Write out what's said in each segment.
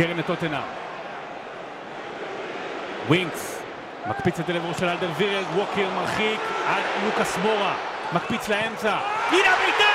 קרן לטוטנאם. ווינקס, מקפיץ את זה לעברו של אלדר וירלד, ווקר מרחיק, לוקאס מורה, מקפיץ לאמצע, הנה הבעיטה!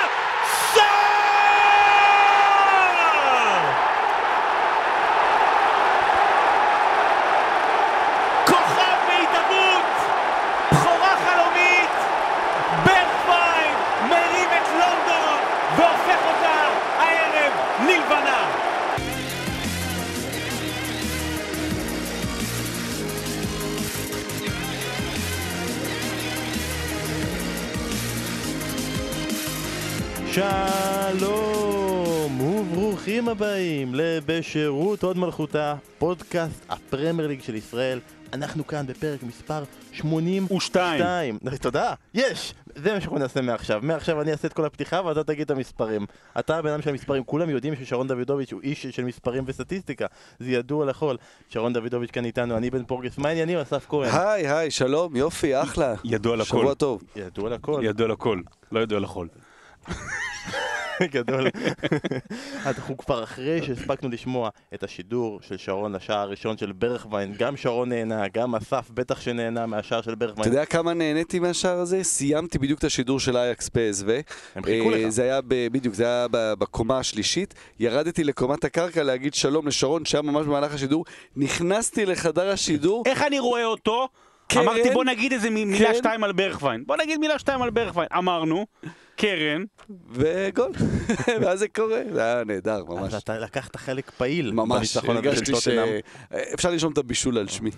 שלום וברוכים הבאים לבשירות הוד מלכותה, פודקאסט הפרמייר ליג של ישראל. אנחנו כאן בפרק מספר 82. ושתיים. תודה, יש! זה מה שאנחנו נעשה מעכשיו. מעכשיו אני אעשה את כל הפתיחה ואתה תגיד את המספרים. אתה הבן אדם של המספרים, כולם יודעים ששרון דוידוביץ' הוא איש של מספרים וסטטיסטיקה. זה ידוע לכל. שרון דוידוביץ' כאן איתנו, אני בן פורגס. מה העניינים, אסף כהן? היי, היי, שלום, יופי, אחלה. ידוע לכל. שבוע טוב. ידוע לכל. ידוע לכל, לא ידוע לכל. גדול. אנחנו כבר אחרי שהספקנו לשמוע את השידור של שרון לשער הראשון של ברכווין, גם שרון נהנה, גם אסף בטח שנהנה מהשער של אתה ברכווין. יודע כמה נהניתי מהשער הזה? סיימתי בדיוק את השידור של אייקס פסו. הם חיכו לך. זה היה, בדיוק, זה היה בקומה השלישית. ירדתי לקומת הקרקע להגיד שלום לשרון, שהיה ממש במהלך השידור. נכנסתי לחדר השידור. איך אני רואה אותו? קרן? אמרתי בוא נגיד איזה מ- מילה כן. שתיים על ברכווין. בוא נגיד מילה שתיים על ברכווין. אמרנו, קרן, וגול. ואז זה קורה, זה היה נהדר, ממש. אז אתה לקחת חלק פעיל ממש, הרגשתי טוטנאם. שאפשר לרשום את הבישול על שמי.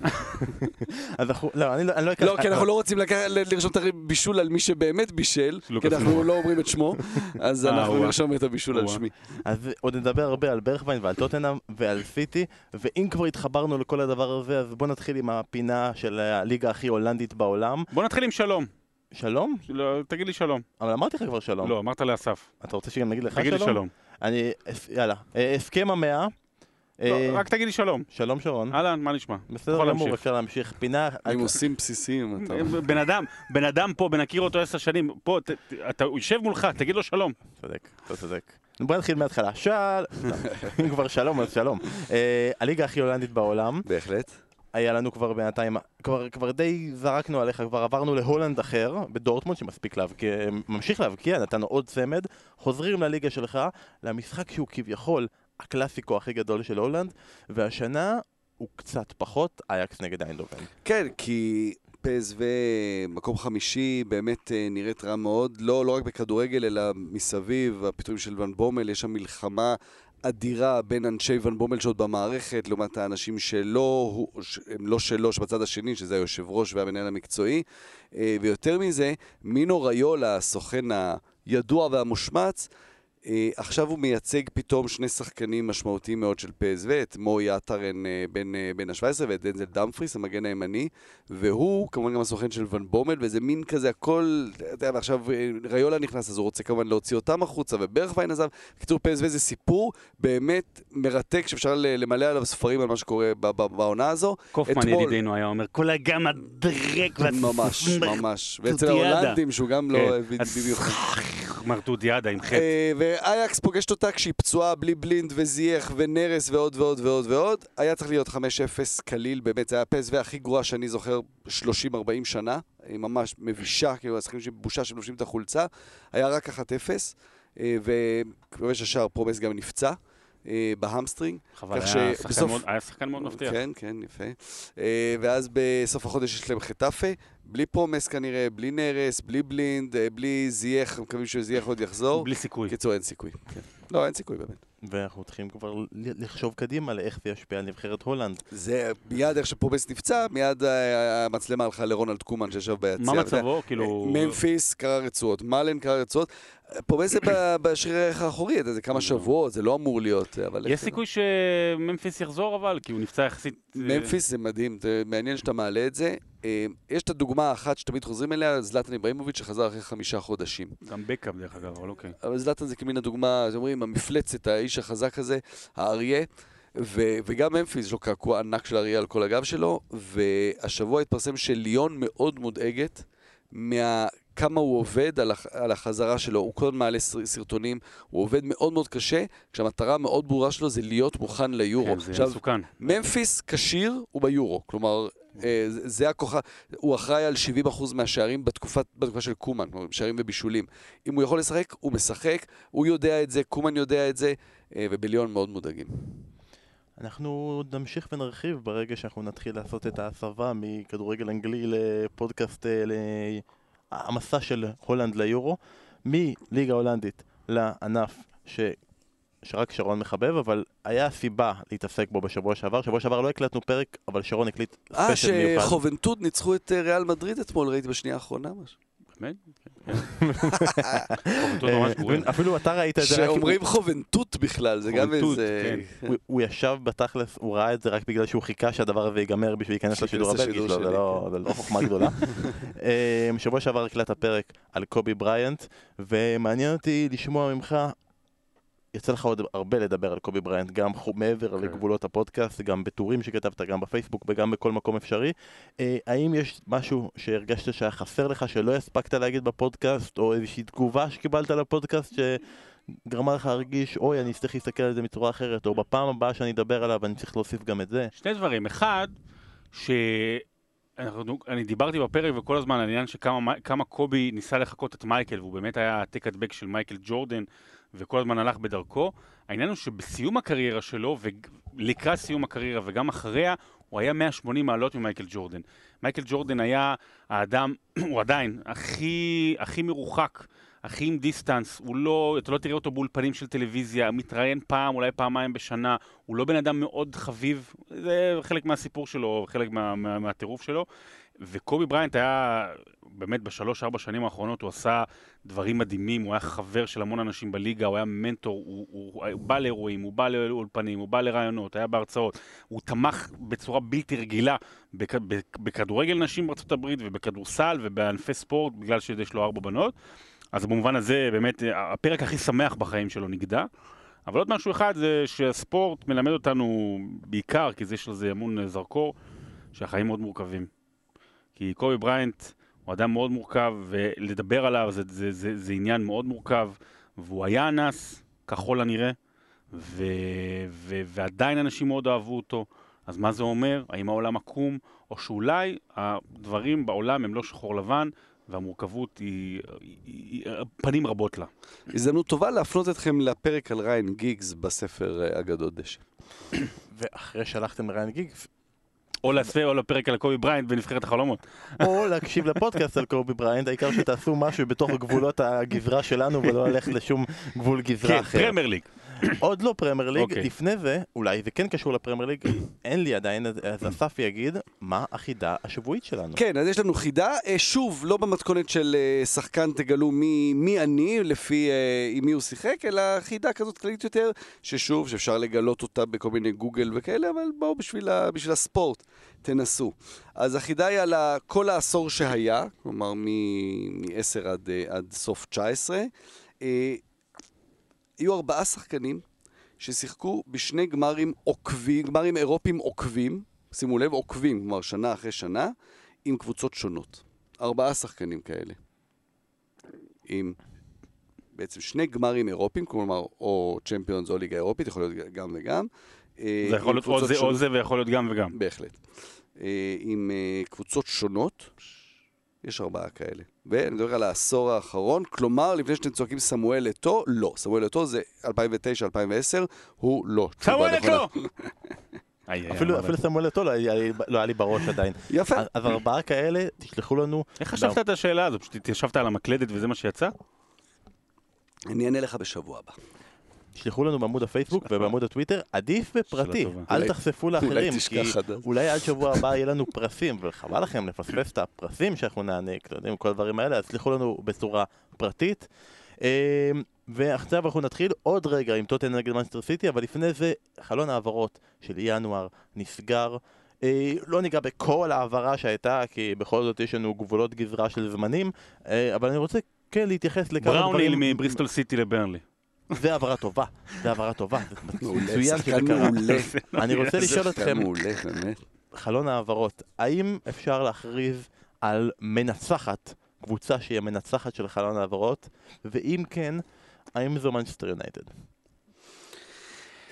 אז אנחנו, לא, אני לא אני לא אקח... לא, כי אנחנו לא רוצים לקח- לרשום את הבישול על מי שבאמת בישל, כי אנחנו. לא אומרים את שמו, אז אה, אנחנו. נרשום את הבישול על. שמי. אז עוד נדבר הרבה על ברכווין ועל טוטנאם ועל סיטי, ואם כבר התחברנו לכל הדבר הזה, אז בוא נתחיל עם הפינה של הליגה הכי הולנדית בעולם. בוא נתחיל עם שלום. שלום? לא, תגיד לי שלום. אבל אמרתי לך כבר שלום. לא, אמרת לאסף. אתה רוצה שגם נגיד לך תגיד לי שלום? שלום. אני, יאללה. אה, הסכם המאה. לא, אה, רק תגיד לי שלום. שלום שרון. אהלן, מה נשמע? בסדר גמור, להמשיך. אפשר להמשיך. פינה... נימוסים בסיסיים, אתה. בן אדם, בן אדם פה, בנכיר אותו עשר שנים, פה, ת- ת- אתה הוא יושב מולך, תגיד לו שלום. צודק, אתה צודק. בוא נתחיל מההתחלה. של... אם כבר שלום, אז שלום. אה, הליגה הכי הולנדית בעולם. בהחלט. היה לנו כבר בינתיים, כבר, כבר די זרקנו עליך, כבר עברנו להולנד אחר, בדורטמונד שמספיק להבקיע, ממשיך להבקיע, נתנו עוד צמד, חוזרים לליגה שלך, למשחק שהוא כביכול הקלאסיקו הכי גדול של הולנד, והשנה הוא קצת פחות אייקס נגד איינדובן. כן, כי פסו מקום חמישי באמת אה, נראית רע מאוד, לא, לא רק בכדורגל, אלא מסביב, הפיתויים של ון בומל, יש שם מלחמה אדירה בין אנשי ון בומל שעוד במערכת, לעומת האנשים שלא, הם לא שלו, שבצד השני, שזה היושב ראש והמנהל המקצועי. אה, ויותר מזה, מינו ריולה, הסוכן הידוע והמושמץ, עכשיו הוא מייצג פתאום שני שחקנים משמעותיים מאוד של פסו, את מוי עטרן אה, בן, אה, בן ה-17 ואת דנזל דמפריס, המגן הימני, והוא כמובן גם הסוכן של ון בומל, וזה מין כזה הכל, אתה יודע, ועכשיו אה, ריולה נכנס, אז הוא רוצה כמובן להוציא אותם החוצה, וברכווין עזב. בקיצור, פסו זה סיפור באמת מרתק שאפשר למלא עליו ספרים על מה שקורה ב- ב- בעונה הזו. קופמן אתמול- ידידנו היה אומר, כל הגם הדרק. ממש, ממש. ואצל. ההולנדים, שהוא גם לא כן, במיוחד. מרטודיאדה עם חטא. אה, ואייקס פוגשת אותה כשהיא פצועה בלי בלינד וזייח ונרס ועוד ועוד ועוד ועוד. היה צריך להיות 5-0 קליל, באמת, זה היה הפסו הכי גרוע שאני זוכר 30-40 שנה. היא ממש מבישה, כאילו, השחקנים שבושה שלובשים את החולצה. היה רק 1-0, אה, וכובש השער פרומס גם נפצע. אה, בהמסטרינג. חבל, היה מאוד- היה שחקן מאוד מבטיח. כן, כן, יפה. ואז בסוף החודש יש להם חטאפה, בלי פרומס כנראה, בלי נרס, בלי בלינד, אה, בלי זייח, מקווים שזייח עוד יחזור. בלי סיכוי. בקיצור, אין סיכוי. כן. לא, אין סיכוי באמת. ואנחנו צריכים כבר לחשוב קדימה לאיך זה ישפיע על נבחרת הולנד. זה מיד איך שפרומס נפצע, מיד אה, המצלמה הלכה לרונלד קומן שישב ביציע. מה. מצבו? כאילו... ממפיס קרע רצועות, מאלן קרע רצועות. פרומס זה ב- בשריר הערך האחורי, זה כמה שבועות, זה לא אמור להיות, אבל... יש סיכוי שממפיס יחזור אבל? כי הוא נפצע יחסית... אה, ממפיס זה מדהים, זה מעניין שאתה מעלה את זה. אה, יש את הדוגמה האחת שתמיד חוזרים אליה, זלטן איברהימוביץ' שחזר אחרי חמישה חודשים. גם בקאפ דרך אגב, אבל אוקיי. אבל זלטן זה כמין הדוגמה, אז אומרים, המפלצת, האיש החזק הזה, האריה. ו- וגם ממפיס, יש לו קעקוע ענק של אריה על כל הגב שלו, והשבוע התפרסם שליון מאוד מודאגת כמה הוא עובד על, הח, על החזרה שלו. הוא כל הזמן מעלה סרטונים, הוא עובד מאוד מאוד קשה, כשהמטרה מאוד ברורה שלו זה להיות מוכן ליורו. כן, זה עכשיו, מסוכן. ממפיס כשיר הוא ביורו, כלומר, זה הכוחה, הוא אחראי על 70% מהשערים בתקופה, בתקופה של קומן, שערים ובישולים. אם הוא יכול לשחק, הוא משחק, הוא יודע את זה, קומן יודע את זה, אה, ובליון מאוד מודאגים. אנחנו נמשיך ונרחיב ברגע שאנחנו נתחיל לעשות את ההסבה מכדורגל אנגלי לפודקאסט, אה, המסע של הולנד ליורו, מליגה הולנדית לענף ש... שרק שרון מחבב, אבל היה סיבה להתעסק בו בשבוע שעבר. שבוע שעבר לא הקלטנו פרק, אבל שרון הקליט ספיישל מיוחד. אה, שחובנטוד ניצחו את אה, ריאל מדריד אתמול, ראיתי בשנייה האחרונה משהו. באמת? אפילו אתה ראית את זה. שאומרים חובנטוד בכלל, זה גם איזה... כן. הוא ישב בתכלס, הוא ראה את זה רק בגלל שהוא חיכה שהדבר הזה ייגמר בשביל להיכנס לשידור הבלגי שלו, זה לא, לא חוכמה גדולה. שבוע שעבר הקלטת פרק על קובי בריאנט, ומעניין אותי לשמוע ממך יצא לך עוד הרבה לדבר על קובי בריינט, גם מעבר okay. כן. לגבולות הפודקאסט, גם בטורים שכתבת, גם בפייסבוק וגם בכל מקום אפשרי. אה, האם יש משהו שהרגשת שהיה חסר לך, שלא הספקת להגיד בפודקאסט, או איזושהי תגובה שקיבלת לפודקאסט שגרמה לך להרגיש, אוי, אני אצטרך להסתכל על זה בצורה אחרת, או בפעם הבאה שאני אדבר עליו אני צריך להוסיף גם את זה? שני דברים. אחד, ש... אנחנו, אני דיברתי בפרק וכל הזמן על העניין שכמה קובי ניסה לחקות את מייקל, והוא באמת היה העתק הדבק של מייקל ג'ורדן. וכל הזמן הלך בדרכו. העניין הוא שבסיום הקריירה שלו, ולקראת סיום הקריירה וגם אחריה, הוא היה 180 מעלות ממייקל ג'ורדן. מייקל ג'ורדן היה האדם, הוא עדיין, הכי, הכי מרוחק, הכי עם דיסטנס, הוא לא, אתה לא תראה אותו באולפנים של טלוויזיה, מתראיין פעם, אולי פעמיים בשנה, הוא לא בן אדם מאוד חביב, זה חלק מהסיפור שלו, חלק מה, מה, מהטירוף שלו. וקובי בריינט היה, באמת בשלוש-ארבע שנים האחרונות הוא עשה דברים מדהימים, הוא היה חבר של המון אנשים בליגה, הוא היה מנטור, הוא, הוא, הוא, בא לאירועים, הוא בא לאולפנים, הוא בא לרעיונות, היה בהרצאות, הוא תמך בצורה בלתי רגילה בכ, בכדורגל נשים בארצות הברית ובכדורסל ובענפי ספורט, בגלל שיש לו ארבע בנות. אז במובן הזה, באמת, הפרק הכי שמח בחיים שלו נגדע. אבל עוד משהו אחד זה שהספורט מלמד אותנו בעיקר, כי יש לזה המון זרקור, שהחיים מאוד מורכבים. כי קובי בריינט הוא אדם מאוד מורכב, ולדבר עליו זה, זה, זה, זה עניין מאוד מורכב, והוא היה אנס, ככל הנראה, ו, ו, ועדיין אנשים מאוד אהבו אותו. אז מה זה אומר? האם העולם עקום, או שאולי הדברים בעולם הם לא שחור לבן, והמורכבות היא, היא, היא, היא פנים רבות לה. הזדמנות טובה להפנות אתכם לפרק על ריאן גיגס בספר אה, אגדות דשא. ואחרי שהלכתם לריאן גיגס, או לספר או לפרק על קובי בריאנט בנבחרת החלומות. או להקשיב לפודקאסט על קובי בריאנט, העיקר שתעשו משהו בתוך גבולות הגזרה שלנו ולא ללכת לשום גבול גזרה כן, אחר. כן, פרמייר ליג. עוד לא פרמייר ליג, okay. לפני זה, אולי זה כן קשור לפרמייר ליג, אין לי עדיין, אז אסף יגיד, מה החידה השבועית שלנו? כן, אז יש לנו חידה, אה, שוב, לא במתכונת של אה, שחקן תגלו מי, מי אני, לפי אה, עם מי הוא שיחק, אלא חידה כזאת כללית יותר, ששוב, שאפשר לגלות אותה בכל מיני גוגל וכאלה, אבל בואו בשביל, בשביל הספורט, תנסו. אז החידה היא על כל העשור שהיה, כלומר מ-10 עד, עד סוף 19. יהיו ארבעה שחקנים ששיחקו בשני גמרים עוקבים, גמרים אירופיים עוקבים, שימו לב, עוקבים, כלומר שנה אחרי שנה, עם קבוצות שונות. ארבעה שחקנים כאלה. עם בעצם שני גמרים אירופיים, כלומר, או צ'מפיונס או ליגה אירופית, יכול להיות גם וגם. אה, זה יכול להיות או זה או זה ויכול להיות גם וגם. בהחלט. אה, עם אה, קבוצות שונות. יש ארבעה כאלה. ואני מדבר על העשור האחרון, כלומר, לפני שאתם צועקים סמואל אתו, לא. סמואל אתו זה 2009-2010, הוא לא. סמואל אתו! אפילו סמואל אתו לא, לא היה לי בראש עדיין. יפה. אז ארבעה כאלה, תשלחו לנו... איך חשבת את השאלה הזו? פשוט התיישבת על המקלדת וזה מה שיצא? אני אענה לך בשבוע הבא. תשלחו לנו בעמוד הפייסבוק ובעמוד הטוויטר, עדיף בפרטי, אל תחשפו לאחרים, כי אולי עד שבוע הבא יהיה לנו פרסים, וחבל לכם לפספס את הפרסים שאנחנו נעניק, אתם יודעים, כל הדברים האלה, אז תשלחו לנו בצורה פרטית. אמ, ועכשיו אנחנו נתחיל עוד רגע עם טוטן נגד מנסטר סיטי, אבל לפני זה חלון העברות של ינואר נסגר. אה, לא ניגע בכל העברה שהייתה, כי בכל זאת יש לנו גבולות גזרה של זמנים, אה, אבל אני רוצה כן להתייחס לכמה דברים... בראוניל מבריסטול סיטי לברנלי. זה העברה טובה, זה העברה טובה, מצוין שזה קרה. אני רוצה לשאול אתכם, חלון העברות, האם אפשר להכריז על מנצחת קבוצה שהיא המנצחת של חלון העברות? ואם כן, האם זו מנצ'סטר יונייטד?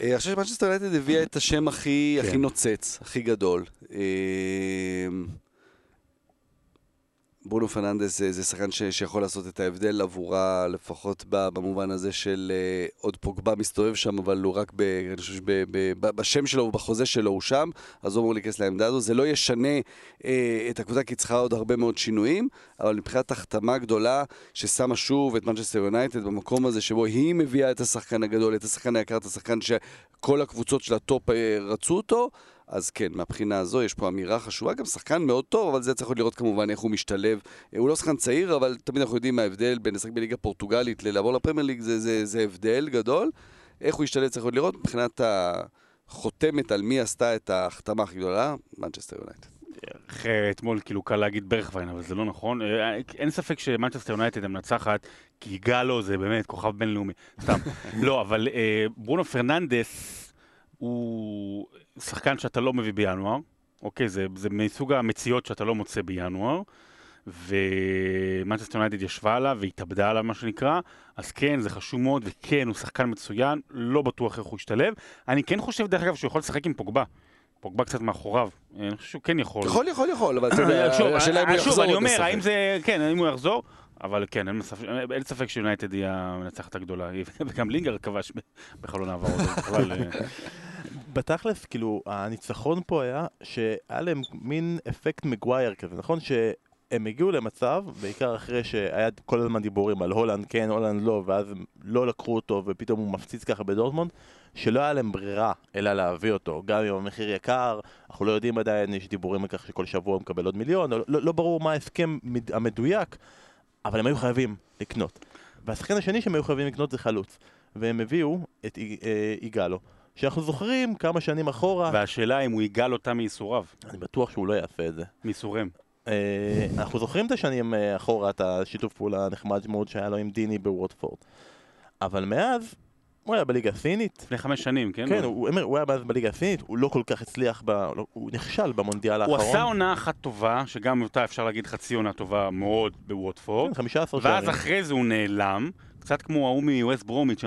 אה, אני חושב שמנצ'סטר יונייטד הביאה את השם הכי, כן. הכי נוצץ, הכי גדול. ברונו פרננדס זה, שחקן שיכול לעשות את ההבדל עבורה, לפחות ב, במובן הזה של אה, עוד פוגבה מסתובב שם, אבל הוא רק ב, אני חושב שב, ב, ב, בשם שלו ובחוזה שלו הוא שם, אז הוא אמור להיכנס לעמדה הזו. זה לא ישנה אה, את הקבוצה, כי היא צריכה עוד הרבה מאוד שינויים, אבל מבחינת החתמה גדולה, ששמה שוב את מנצ'סטר יונייטד במקום הזה שבו היא מביאה את השחקן הגדול, את השחקן היקר, את השחקן שכל הקבוצות של הטופ אה, רצו אותו, אז כן, מהבחינה הזו יש פה אמירה חשובה, גם שחקן מאוד טוב, אבל זה צריך לראות כמובן איך הוא משתלב. אה, הוא לא שחקן צעיר, אבל תמיד אנחנו יודעים מה ההבדל בין לשחק בליגה פורטוגלית ללעבור לפרמייר ליג, זה, זה, זה הבדל גדול. איך הוא ישתלב צריך עוד לראות מבחינת החותמת על מי עשתה את ההחתמה הכי גדולה, מנצ'סטר יונייטד. אחרי אתמול כאילו קל להגיד ברחוויין, אבל זה לא נכון. אה, אין ספק שמנצ'סטר יונייטד המנצחת, איגאלו זה באמת כוכב בינלאומי. סתם. לא, אבל אה, ברונו פרננדס הוא שחקן שאתה לא מביא בינואר. אוקיי, זה, זה מסוג המציאות שאתה לא מוצא בינואר. ומנצ'סטר יונייטד ישבה עליו והתאבדה עליו, מה שנקרא. אז כן, זה חשוב מאוד, וכן, הוא שחקן מצוין, לא בטוח איך הוא ישתלב. אני כן חושב, דרך אגב, שהוא יכול לשחק עם פוגבה. פוגבה קצת מאחוריו. אני חושב שהוא כן יכול. יכול, יכול, יכול, אבל אתה יודע, השאלה אם הוא יחזור שוב, אני אומר. האם זה, כן, האם הוא יחזור, אבל כן, אין ספק- אין ספק שיונייטד היא המנצחת הגדולה, וגם לינגארד כבש בחלון העברות, אה, בתכלס, כאילו, הניצחון פה היה שהיה להם מין אפקט מגווייר כזה, נכון? שהם הגיעו למצב, בעיקר אחרי שהיה כל הזמן דיבורים על הולנד כן, הולנד לא, ואז הם לא לקחו אותו ופתאום הוא מפציץ ככה בדורטמונד, שלא היה להם ברירה אלא להביא אותו, גם אם המחיר יקר, אנחנו לא יודעים עדיין, יש דיבורים על כך שכל שבוע הוא מקבל עוד מיליון, לא, לא ברור מה ההסכם מד- המדויק, אבל הם היו חייבים לקנות. והשחקן השני שהם היו חייבים לקנות זה חלוץ, והם הביאו את איג- אה, איגלו. שאנחנו זוכרים כמה שנים אחורה, והשאלה אם הוא יגאל אותה מייסוריו, אני בטוח שהוא לא יעשה את זה. מייסוריהם. אה, אנחנו זוכרים את השנים אה, אחורה, את השיתוף פעולה הנחמד מאוד שהיה לו עם דיני בווטפורד. אבל מאז, הוא היה בליגה הסינית. לפני חמש שנים, כן? כן, הוא, הוא, הוא היה מאז בליגה הסינית, הוא לא כל כך הצליח, ב, לא, הוא נכשל במונדיאל הוא האחרון. עשה עונה אחת טובה, שגם אותה אפשר להגיד חצי עונה טובה מאוד בווטפורד, כן, 15 ואז שערים. אחרי זה הוא נעלם, קצת כמו ההוא מווסט ברומיץ',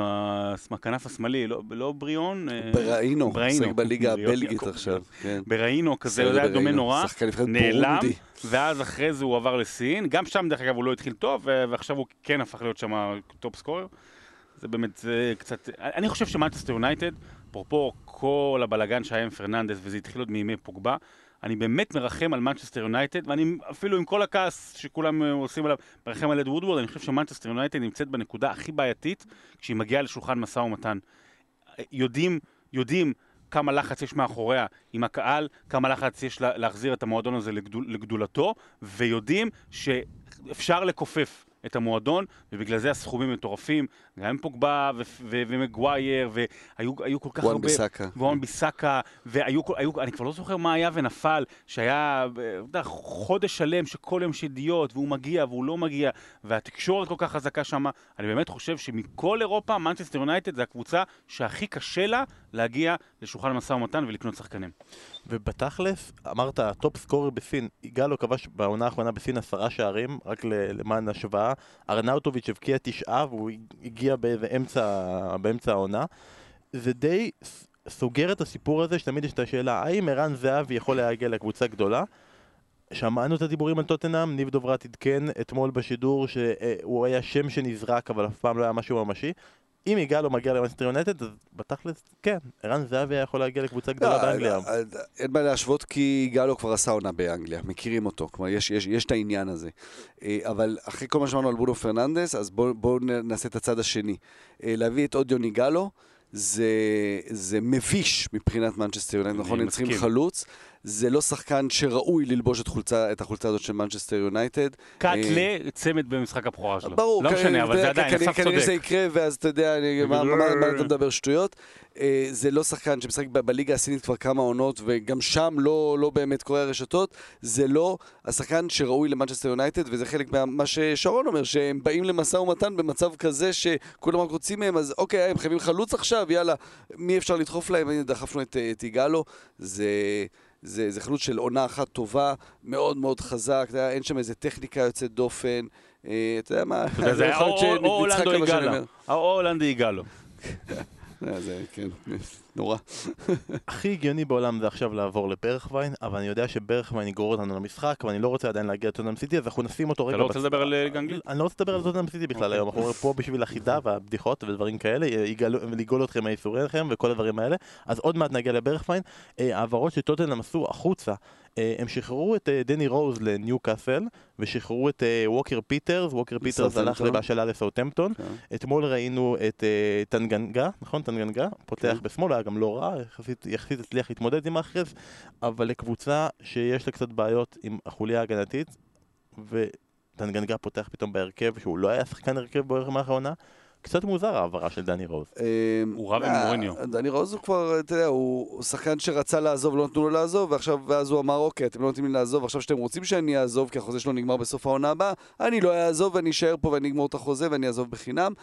הכנף השמאלי, לא- לא בריאון? אה, ברהינו. משחק בליגה הבלגית. עכשיו. כן. ברהינו כזה, זה היה דומה. נורא, נעלם. ואז אחרי זה הוא עבר לסין, גם שם דרך אגב הוא לא התחיל טוב, ועכשיו הוא כן הפך להיות שם top scorer. זה באמת, זה קצת... אני חושב שמנצ'סטר יונייטד, אפרופו כל הבלגן שהיה עם פרננדס, וזה התחיל עוד מימי פוגבה, אני באמת מרחם על מנצ'סטר יונייטד, ואני אפילו עם כל הכעס שכולם אה, עושים עליו, מרחם על אד וודוורד, אני חושב שמנצ'סטר יונייטד נמצאת בנקודה הכי בעייתית כשהיא מגיעה לשולחן משא ומתן. יודעים, יודעים כמה לחץ יש מאחוריה עם הקהל, כמה לחץ יש לה, להחזיר את המועדון הזה לגדול, לגדולתו, ויודעים שאפשר לכופף את המועדון, ובגלל זה הסכומים מטורפים, גם עם פוגבה ומגווייר, והיו היו כל כך וואן הרבה... ביסאקה. וואן ביסאקה, והיו, כל- היו, אני כבר לא זוכר מה היה ונפל, שהיה, אה, יודע, חודש שלם שכל יום יש ידיעות, והוא מגיע והוא לא מגיע, והתקשורת כל כך חזקה שם, אני באמת חושב שמכל אירופה, מנצ'סטר יונייטד זה הקבוצה שהכי קשה לה להגיע לשולחן המשא ומתן ולקנות שחקנים. ובתכלס, אמרת, ה top scorer בסין, איגאלו כבש בעונה האחרונה בסין עשרה שערים, רק למען השוואה. ארנאוטוביץ' הבקיע תשעה והוא הגיע באיזה אמצע, באמצע העונה. זה די סוגר את הסיפור הזה, שתמיד יש את השאלה, האם ערן זהבי יכול להגיע לקבוצה גדולה? שמענו את הדיבורים על טוטנאם, ניב דוברת עדכן אתמול בשידור שהוא היה שם שנזרק אבל אף פעם לא היה משהו ממשי. אם יגאלו מגיע למאנסטר יונטד, אז בתכלס, כן, ערן זהבי היה יכול להגיע לקבוצה גדולה לא, באנגליה. אה, אין מה להשוות כי גלו כבר עשה עונה באנגליה, מכירים אותו, כלומר יש, יש, יש את העניין הזה. אה, אבל אחרי כל מה שאמרנו על ברונו פרננדס, אז בואו בוא נעשה את הצד השני. אה, להביא את אודיון איגאלו, זה, זה מביש מבחינת מנצ'סטר יונייטד, אני נכון? הם צריכים. חלוץ. זה לא שחקן שראוי ללבוש את, חולצה, את החולצה הזאת של מנצ'סטר יונייטד. קאטלה צמד במשחק הבכורה שלו. ברור, לא כ- משנה, אבל זה עדיין, אסף כנראה זה צודק. יקרה, ואז אתה יודע, אני- מה אתה מדבר שטויות? אה, זה לא שחקן שמשחק בליגה הסינית כבר כמה עונות, וגם שם לא לא באמת קורע הרשתות. זה לא השחקן שראוי למנצ'סטר יונייטד, וזה חלק מה ששרון אומר, שהם באים למשא ומתן במצב כזה שכולם רק רוצים מהם, אז אוקיי, הם חייבים חלוץ עכשיו, יאללה, מי אפשר לדחוף להם? דחפנו את את יגאלו. זה... זה, זה חלוץ של עונה אחת טובה, מאוד מאוד חזק, אתה יודע, אין שם איזה טכניקה יוצאת דופן. אה, אתה יודע מה, זה יכול להיות שנצחק כמה. אומר. או הולנדו יגאלו. אה, זה, כן, נורא. הכי הגיוני בעולם זה עכשיו לעבור לברחוויין, אבל אני יודע שברחוויין יגרור אותנו למשחק, ואני לא רוצה עדיין להגיע לטוטנאם סיטי, אז אנחנו נשים אותו רגע... אתה לא רוצה לדבר על אה, ליגה אנגלית? אני לא רוצה לדבר על טוטנאם סיטי בכלל היום, אנחנו פה בשביל החידה והבדיחות ודברים כאלה, יגאלו- לגאול אתכם מהייסוריכם וכל הדברים האלה. אז עוד מעט נגיע לברחוויין. אה, העברות שטוטנאם עשו החוצה, אה, הם שחררו את אה, דני רוז לניוקאסל, ושחררו את אה, ווקר פיטרס, ווקר פיטרס הלך. בהשאלה לסאוטמפטון. כן. אתמול ראינו את אה, טנגנגה, נכון? טנגנגה, פותח כן. בשמאל, היה גם לא רע, יחסית, יחסית הצליח להתמודד עם האחרז, אבל לקבוצה שיש לה קצת בעיות עם החוליה ההגנתית, וטנגנגה פותח פתאום בהרכב, שהוא לא היה שחקן הרכב במהלך העונה, קצת מוזר ההעברה של דני רוז. אמ, הוא רב עם אה, מוריניו. דני רוז הוא כבר, אתה יודע, הוא שחקן שרצה לעזוב, לא נתנו לו לעזוב, ועכשיו, ואז הוא אמר, אוקיי, אתם לא נותנים לי לעזוב, עכשיו שאתם רוצים שאני אעזוב, כי החוזה שלו נגמר בסוף העונה הבאה, אני לא אעזוב ואני אשאר פה ואני אגמור את החוזה ואני אעזוב בחינם.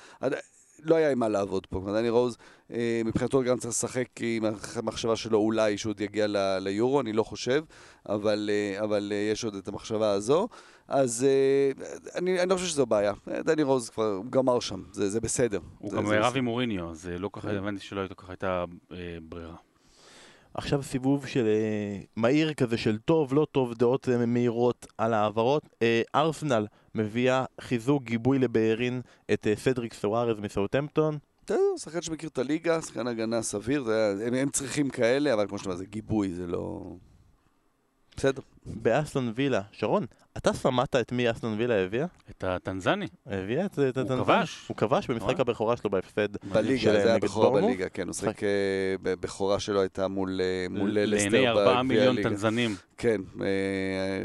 לא היה עם מה לעבוד פה. דני רוז, אה, מבחינתו גם צריך לשחק עם המחשבה שלו אולי שהוא עוד יגיע ל- ליורו, אני לא חושב, אבל, אה, אבל אה, יש עוד את המחשבה הזו. אז אה, אני, אני לא חושב שזו בעיה. דני רוז כבר גמר שם, זה, זה בסדר. הוא זה, גם זה רב עם מוריניו, אז אה, לא ככה, כן. הבנתי שלא הייתה ככה הייתה אה, ברירה. עכשיו סיבוב של אה, מהיר כזה של טוב, לא טוב, דעות אה, מהירות על העברות. אה, ארסנל מביאה חיזוק גיבוי לבארין את אה, סדריק סוארז מסאוטמפטון. בסדר, שחקן שמכיר את הליגה, שחקן הגנה סביר, הם צריכים כאלה, אבל כמו שאתה אומר, זה גיבוי, זה לא... בסדר. באסטון וילה, שרון, אתה שמעת את מי אסטון וילה הביאה? את הטנזני, הביאה את זה, את הוא? כבש. הוא כבש במשחק. הבכורה שלו בהפסד. בליגה, זה היה נגד בכורה? בליגה, כן, הוא שיחק, אה, בכורה שלו הייתה מול אה, לסטר לעיני ארבעה מיליון. טנזנים. כן, אה,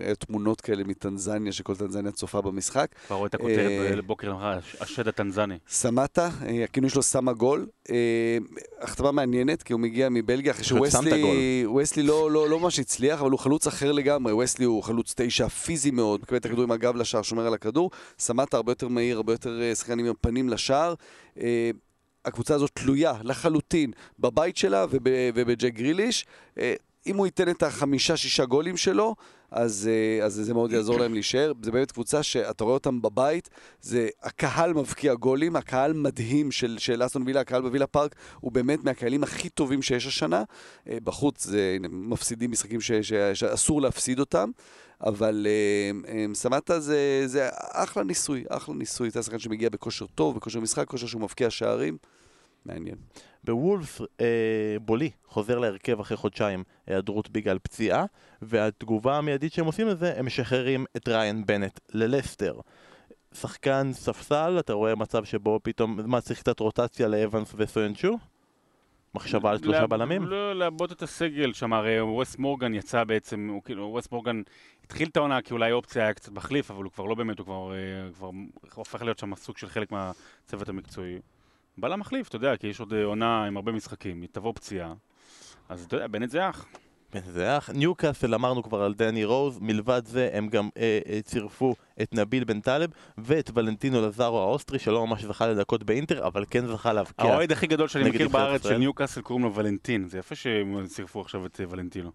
היו תמונות כאלה מטנזניה, שכל טנזניה צופה במשחק. כבר רואה את הכותרת אה, בבוקר למחר, השד הטנזני. סמטה, אה, הכינוי שלו סמה גול. אה, החתמה מעניינת, כי הוא מגיע מבלגיה, אחרי שווסלי לא, לא, לא ממש הצליח, אבל הוא חלוץ אחר לגמרי. וווסלי הוא חלוץ תשע פיזי מאוד, מקבל את הכדור עם הגב לשער, שומר על הכדור. סמטה הרבה יותר מהיר, הרבה יותר אה, שחקן עם הפנים לשער. אה, הקבוצה הזאת תלויה לחלוטין בבית שלה וב, ובג'ק גריליש. אם הוא ייתן את החמישה-שישה גולים שלו, אז, אה, אז זה מאוד יעזור להם להישאר. זה באמת קבוצה שאתה רואה אותם בבית, זה הקהל מבקיע גולים, הקהל מדהים של, של אסטון וילה, הקהל בווילה פארק, הוא באמת מהקהלים הכי טובים שיש השנה. אה, בחוץ זה, מפסידים משחקים ש, ש, שאסור להפסיד אותם, אבל אה, אה, סמטה זה, זה אחלה ניסוי, אחלה ניסוי. זה השחקן שמגיע בכושר טוב, בכושר משחק, כושר שהוא מבקיע שערים. מעניין. בוולף אה, בולי חוזר להרכב אחרי חודשיים היעדרות בגלל פציעה, והתגובה המיידית שהם עושים לזה, הם משחררים את ריין בנט ללסטר. שחקן ספסל, אתה רואה מצב שבו פתאום, מה צריך קצת רוטציה לאבנס וסוינצ'ו? מחשבה על שלושה לא- בלמים? לא, לעבות את הסגל שם, הרי ווסט מורגן יצא בעצם, הוא כאילו, ווסט מורגן התחיל את העונה כי אולי אופציה היה קצת מחליף, אבל הוא כבר לא באמת, הוא כבר, אה, כבר הופך להיות שם סוג של חלק מהצוות המקצועי. בלם מחליף, אתה יודע, כי יש עוד אה, עונה עם הרבה משחקים, תבוא פציעה. אז אתה יודע, בנט זה אח. זה אח. ניוקאסל אמרנו כבר על דני רוז, מלבד זה הם גם אה, אה, צירפו את נביל בן טלב ואת ולנטינו לזארו האוסטרי שלא ממש זכה לדקות באינטר, אבל כן זכה להבקיע. האוהד הכי גדול שאני מכיר בארץ של. ניוקאסל קוראים לו ולנטין. זה יפה שהם צירפו עכשיו את אה, ולנטינו.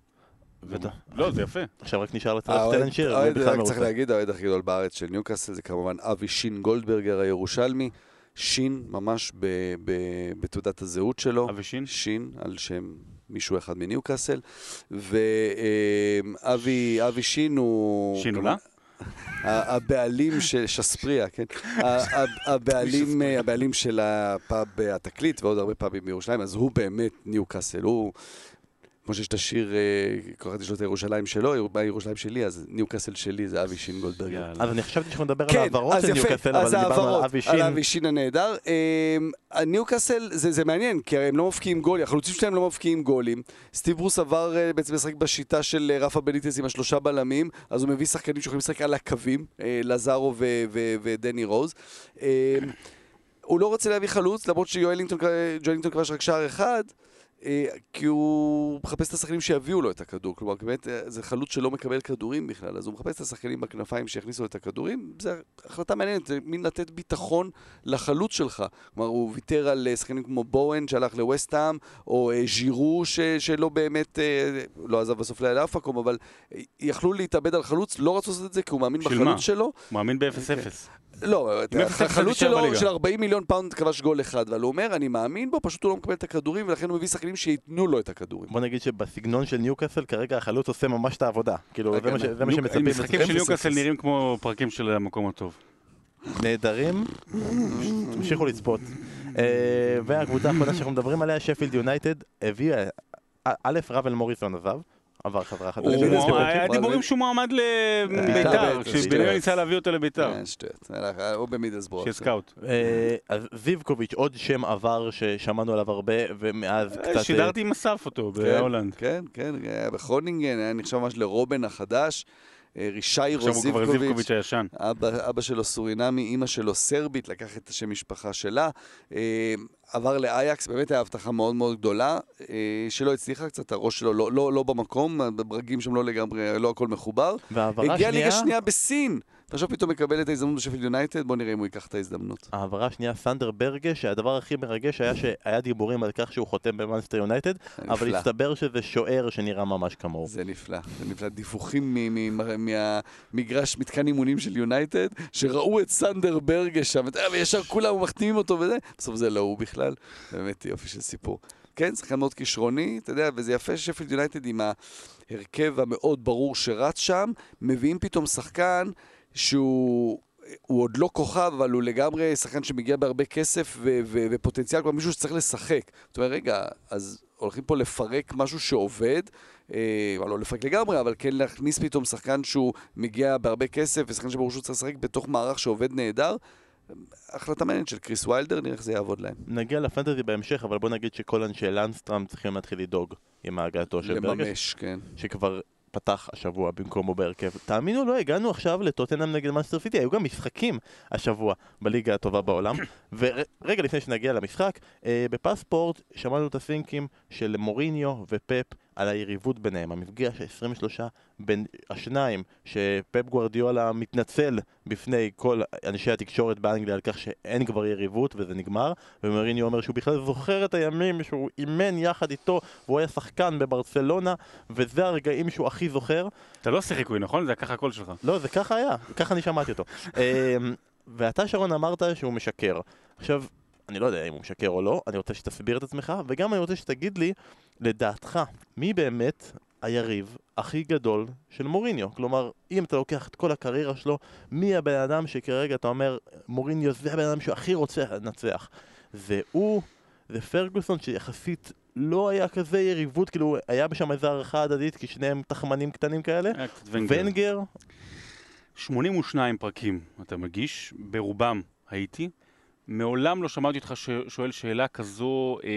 לא, זה יפה. עכשיו רק נשאר לצרף את אלן שירר, הוא בכלל מרוצה. צריך להגיד, האוהד הכי גדול בארץ של ניוקאסל זה כמובן אבי שין גולדברגר הירושלמי. שין ממש ב- ב- בתעודת הזהות שלו. אבי שין? שין, על שם מישהו אחד מניוקאסל. ואבי אבי שין הוא... שין עולה? הבעלים של שספריה, כן? הבעלים, הבעלים של הפאב התקליט ועוד הרבה פאבים בירושלים, אז הוא באמת ניוקאסל, הוא... כמו שיש את השיר, אה, קראתי לו את הירושלים שלו, הירושלים שלי, אז ניוקאסל שלי זה אבי שין גולדברגר. יאללה. אז אני חשבתי שאנחנו נדבר על כן, העברות אז של ניוקאסל, אבל דיברנו על אבי על שין. אבי שין הנהדר. אה, ניוקאסל זה, זה מעניין, כי הרי הם לא מבקיעים גולים, החלוצים שלהם לא מבקיעים גולים. סטיב ברוס עבר אה, בעצם לשחק בשיטה של רפה בניטס עם השלושה בלמים, אז הוא מביא שחקנים שיכולים לשחק על הקווים, לזארו ודני רוז. הוא לא רוצה להביא חלוץ, למרות שז'ואלינטון כבש רק שער אחד. אה, כי הוא מחפש את השחקנים שיביאו לו את הכדור. כלומר, באמת, אה, זה חלוץ שלא מקבל כדורים בכלל, אז הוא מחפש את השחקנים בכנפיים שיכניסו לו את הכדורים. זו החלטה מעניינת, זה מין לתת ביטחון לחלוץ שלך. כלומר, הוא ויתר על אה, שחקנים כמו בואן שהלך לווסטהאם, או ז'ירו ש, שלא באמת, לא עזב בסוף לאף מקום, אבל יכלו להתאבד על חלוץ, לא רצו לעשות את זה כי הוא מאמין בחלוץ מה? שלו. מאמין ב-0-0. לא, החלוץ שלו. של 40 מיליון פאונד כבש גול אחד, אבל הוא אומר, אני מאמין בו, פשוט הוא לא מקבל את הכדורים, ולכן הוא מביא שחקנים שייתנו לו את הכדורים. בוא נגיד שבסגנון של ניוקאסל כרגע החלוץ עושה ממש את העבודה. כאילו, זה מה שמצפים. משחקים. של ניוקאסל נראים כמו פרקים של המקום הטוב. נהדרים, תמשיכו לצפות. אה, והקבוצה האחרונה שאנחנו מדברים עליה, שפילד יונייטד, הביאה, אה, א', רבל מוריסון עזב, עבר חברה אחת. היה דיבורים שהוא מועמד לביתר, ביתר, כשבנימין. ניסה להביא אותו לביתר, כן, שטויות. הוא במידלסבורג. שיהיה סקאוט. אה, אז זיבקוביץ', עוד שם עבר ששמענו עליו הרבה, ומאז קצת... אה, שידרתי עם אסף אותו כן, בהולנד. כן, כן, היה בכרונינגן, היה נחשב ממש לרובן החדש. אה, רישיירו זיבקוביץ'. אבא, אבא שלו סורינמי, אימא שלו סרבית, לקח את השם משפחה שלה. אה, עבר לאייקס, באמת הייתה הבטחה מאוד מאוד גדולה, אה, שלא הצליחה קצת, הראש שלו לא, לא, לא במקום, הברגים שם לא לגמרי, לא הכל מחובר. והעברה הגיע ליגה שנייה, שנייה בסין, ועכשיו פתאום מקבל את ההזדמנות בשפילד יונייטד, בוא נראה אם הוא ייקח את ההזדמנות. העברה השנייה, סנדר ברגה, שהדבר הכי מרגש היה שהיה דיבורים על כך שהוא חותם במאנסטר יונייטד, אבל. הסתבר שזה שוער שנראה ממש כמוהו. זה נפלא, זה נפלא. דיווחים מהמגרש, מתקן אימונים של יונייטד, שראו את סנדר ברגה שם, וישר כולם מחתימים אותו וזה, בסוף זה לא הוא בכלל, באמת יופי של סיפור. כן, שחקן מאוד כישרוני, אתה יודע, וזה יפה ששפילד יונייטד עם ההרכב המאוד ברור שרץ שם, מביאים פתאום שחקן שהוא... הוא עוד לא כוכב, אבל הוא לגמרי שחקן שמגיע בהרבה כסף ו- ו- ופוטנציאל, כבר מישהו שצריך לשחק. זאת אומרת, רגע, אז הולכים פה לפרק משהו שעובד, אה, לא לפרק לגמרי, אבל כן להכניס פתאום שחקן שהוא מגיע בהרבה כסף, ושחקן שברור שהוא צריך לשחק בתוך מערך שעובד נהדר. החלטה מעניינת של קריס ויילדר, נראה איך זה יעבוד להם. נגיע לפנטזי בהמשך, אבל בוא נגיד שכל אנשי לנסטראם צריכים להתחיל לדאוג עם הגעתו של ברגה, לממש, כן. שכבר פתח השבוע במקומו בהרכב. תאמינו לא, הגענו עכשיו לטוטנאם נגד מנצ'סטר סיטי, היו גם משחקים השבוע בליגה הטובה בעולם. ורגע לפני שנגיע למשחק, אה, בפספורט שמענו את הסינקים של מוריניו ופפ על היריבות ביניהם, המפגש ה-23 בין השניים, שפפ גוורדיולה מתנצל בפני כל אנשי התקשורת באנגליה על כך שאין כבר יריבות וזה נגמר, ומוריניו אומר שהוא בכלל זוכר את הימים שהוא אימן יחד איתו והוא היה שחקן בברצלונה, וזה הרגעים שהוא הכי זוכר. אתה לא עושה חיקוי, נכון? זה ככה הקול שלך. לא, זה ככה היה, ככה אני שמעתי אותו. אמ, ואתה, שרון, אמרת שהוא משקר. עכשיו, אני לא יודע אם הוא משקר או לא, אני רוצה שתסביר את עצמך, וגם אני רוצה שתגיד לי, לדעתך, מי באמת היריב הכי גדול של מוריניו? כלומר, אם אתה לוקח את כל הקריירה שלו, מי הבן אדם שכרגע אתה אומר, מוריניו זה הבן אדם שהכי רוצה לנצח? זה הוא, זה פרגוסון שיחסית לא היה כזה יריבות, כאילו היה שם איזו הערכה הדדית, כי שניהם תחמנים קטנים כאלה. ונגר, 82 פרקים אתה מגיש, ברובם הייתי. מעולם לא שמעתי אותך שואל שאלה כזו, אה,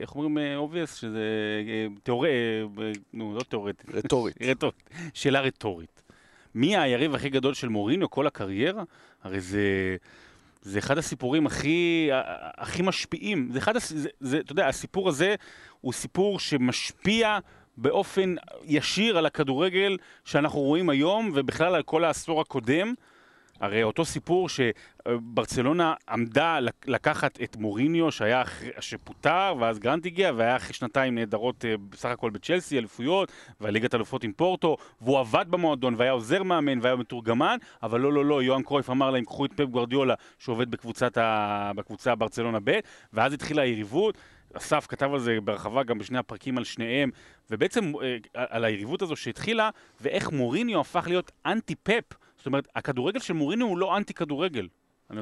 איך אומרים obvious? שזה אה, תיאורט... אה, נו, לא תיאורטית. רטורית. רטורית. שאלה רטורית. מי היריב הכי גדול של מוריניו כל הקריירה? הרי זה... זה אחד הסיפורים הכי, הכי משפיעים. זה אחד, זה, זה, אתה יודע, הסיפור הזה הוא סיפור שמשפיע באופן ישיר על הכדורגל שאנחנו רואים היום, ובכלל על כל העשור הקודם. הרי אותו סיפור שברצלונה עמדה לק- לקחת את מוריניו, שהיה שפוטר, ואז גרנט הגיע, והיה אחרי שנתיים נהדרות אה, בסך הכל בצ'לסי, אליפויות, והליגת אלופות עם פורטו, והוא עבד במועדון, והיה עוזר מאמן, והיה מתורגמן, אבל לא, לא, לא, יוהאן קרויף אמר להם, קחו את פפ גוורדיולה, שעובד בקבוצת ה... בקבוצה ברצלונה ב', ואז התחילה היריבות. אסף כתב על זה בהרחבה גם בשני הפרקים על שניהם, ובעצם אה, על היריבות הזו שהתחילה, ואיך מוריניו הפך להיות אנטי פפ. זאת אומרת, הכדורגל של מוריניו הוא לא אנטי כדורגל.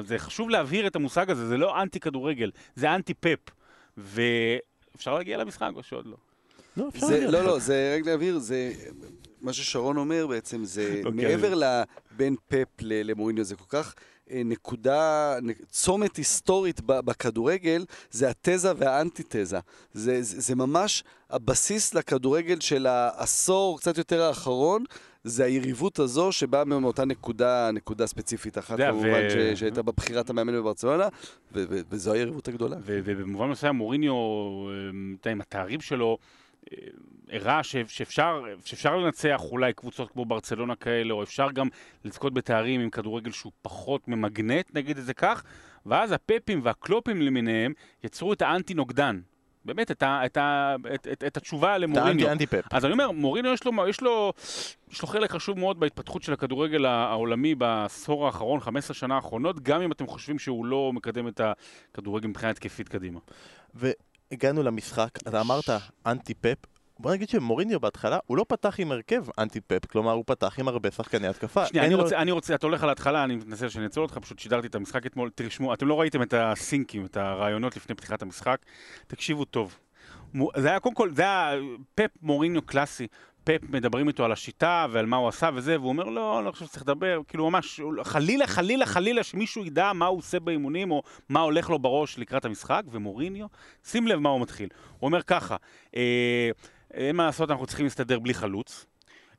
זה חשוב להבהיר את המושג הזה, זה לא אנטי כדורגל, זה אנטי פפ. ואפשר להגיע למשחק או שעוד לא? לא, אפשר זה, להגיע. לא, לא, זה רק להבהיר, זה... מה ששרון אומר בעצם, זה אוקיי. מעבר לבין פפ ל- למוריניו, זה כל כך אה, נקודה, צומת היסטורית בכדורגל, זה התזה והאנטיתזה. זה, זה, זה ממש הבסיס לכדורגל של העשור, קצת יותר האחרון, זה היריבות הזו שבאה מאותה נקודה, נקודה ספציפית אחת, כמובן, ו- שהייתה בבחירת המאמן בברצלונה, ו- ו- וזו היריבות הגדולה. ובמובן מסוים מוריניו, אה, אתה עם התארים שלו, אה, הראה שאפשר, שאפשר לנצח אולי קבוצות כמו ברצלונה כאלה, או אפשר גם לזכות בתארים עם כדורגל שהוא פחות ממגנט, נגיד את זה כך, ואז הפפים והקלופים למיניהם יצרו את האנטי-נוגדן. באמת, את, ה, את, ה, את, את, את התשובה למוריניו. אנטי פפ. אז אני אומר, מוריניו יש לו, יש, לו, יש לו חלק חשוב מאוד בהתפתחות של הכדורגל העולמי בעשור האחרון, 15 שנה האחרונות, גם אם אתם חושבים שהוא לא מקדם את הכדורגל מבחינה התקפית קדימה. והגענו למשחק, אתה אמרת אנטי פפ. בוא נגיד שמוריניו בהתחלה, הוא לא פתח עם הרכב אנטי פפ, כלומר הוא פתח עם הרבה שחקני התקפה. שנייה, אני לו- רוצה, אני רוצה, אתה הולך על ההתחלה, אני מתנצל שאני אעצור אותך, פשוט שידרתי את המשחק אתמול, תרשמו, אתם לא ראיתם את הסינקים, את הרעיונות לפני פתיחת המשחק, תקשיבו טוב. זה היה, קודם כל, זה היה פפ מוריניו קלאסי. פפ מדברים איתו על השיטה ועל מה הוא עשה וזה, והוא אומר, לא, אני לא חושב שצריך לדבר, כאילו ממש, חלילה, חלילה, חלילה, שמישהו ידע מה הוא עושה באימונים, או מה הולך לו בראש לקראת המשחק, ומוריניו, שים לב מה הוא מתחיל. הוא אומר ככה, אה, אין מה לעשות, אנחנו צריכים להסתדר בלי חלוץ.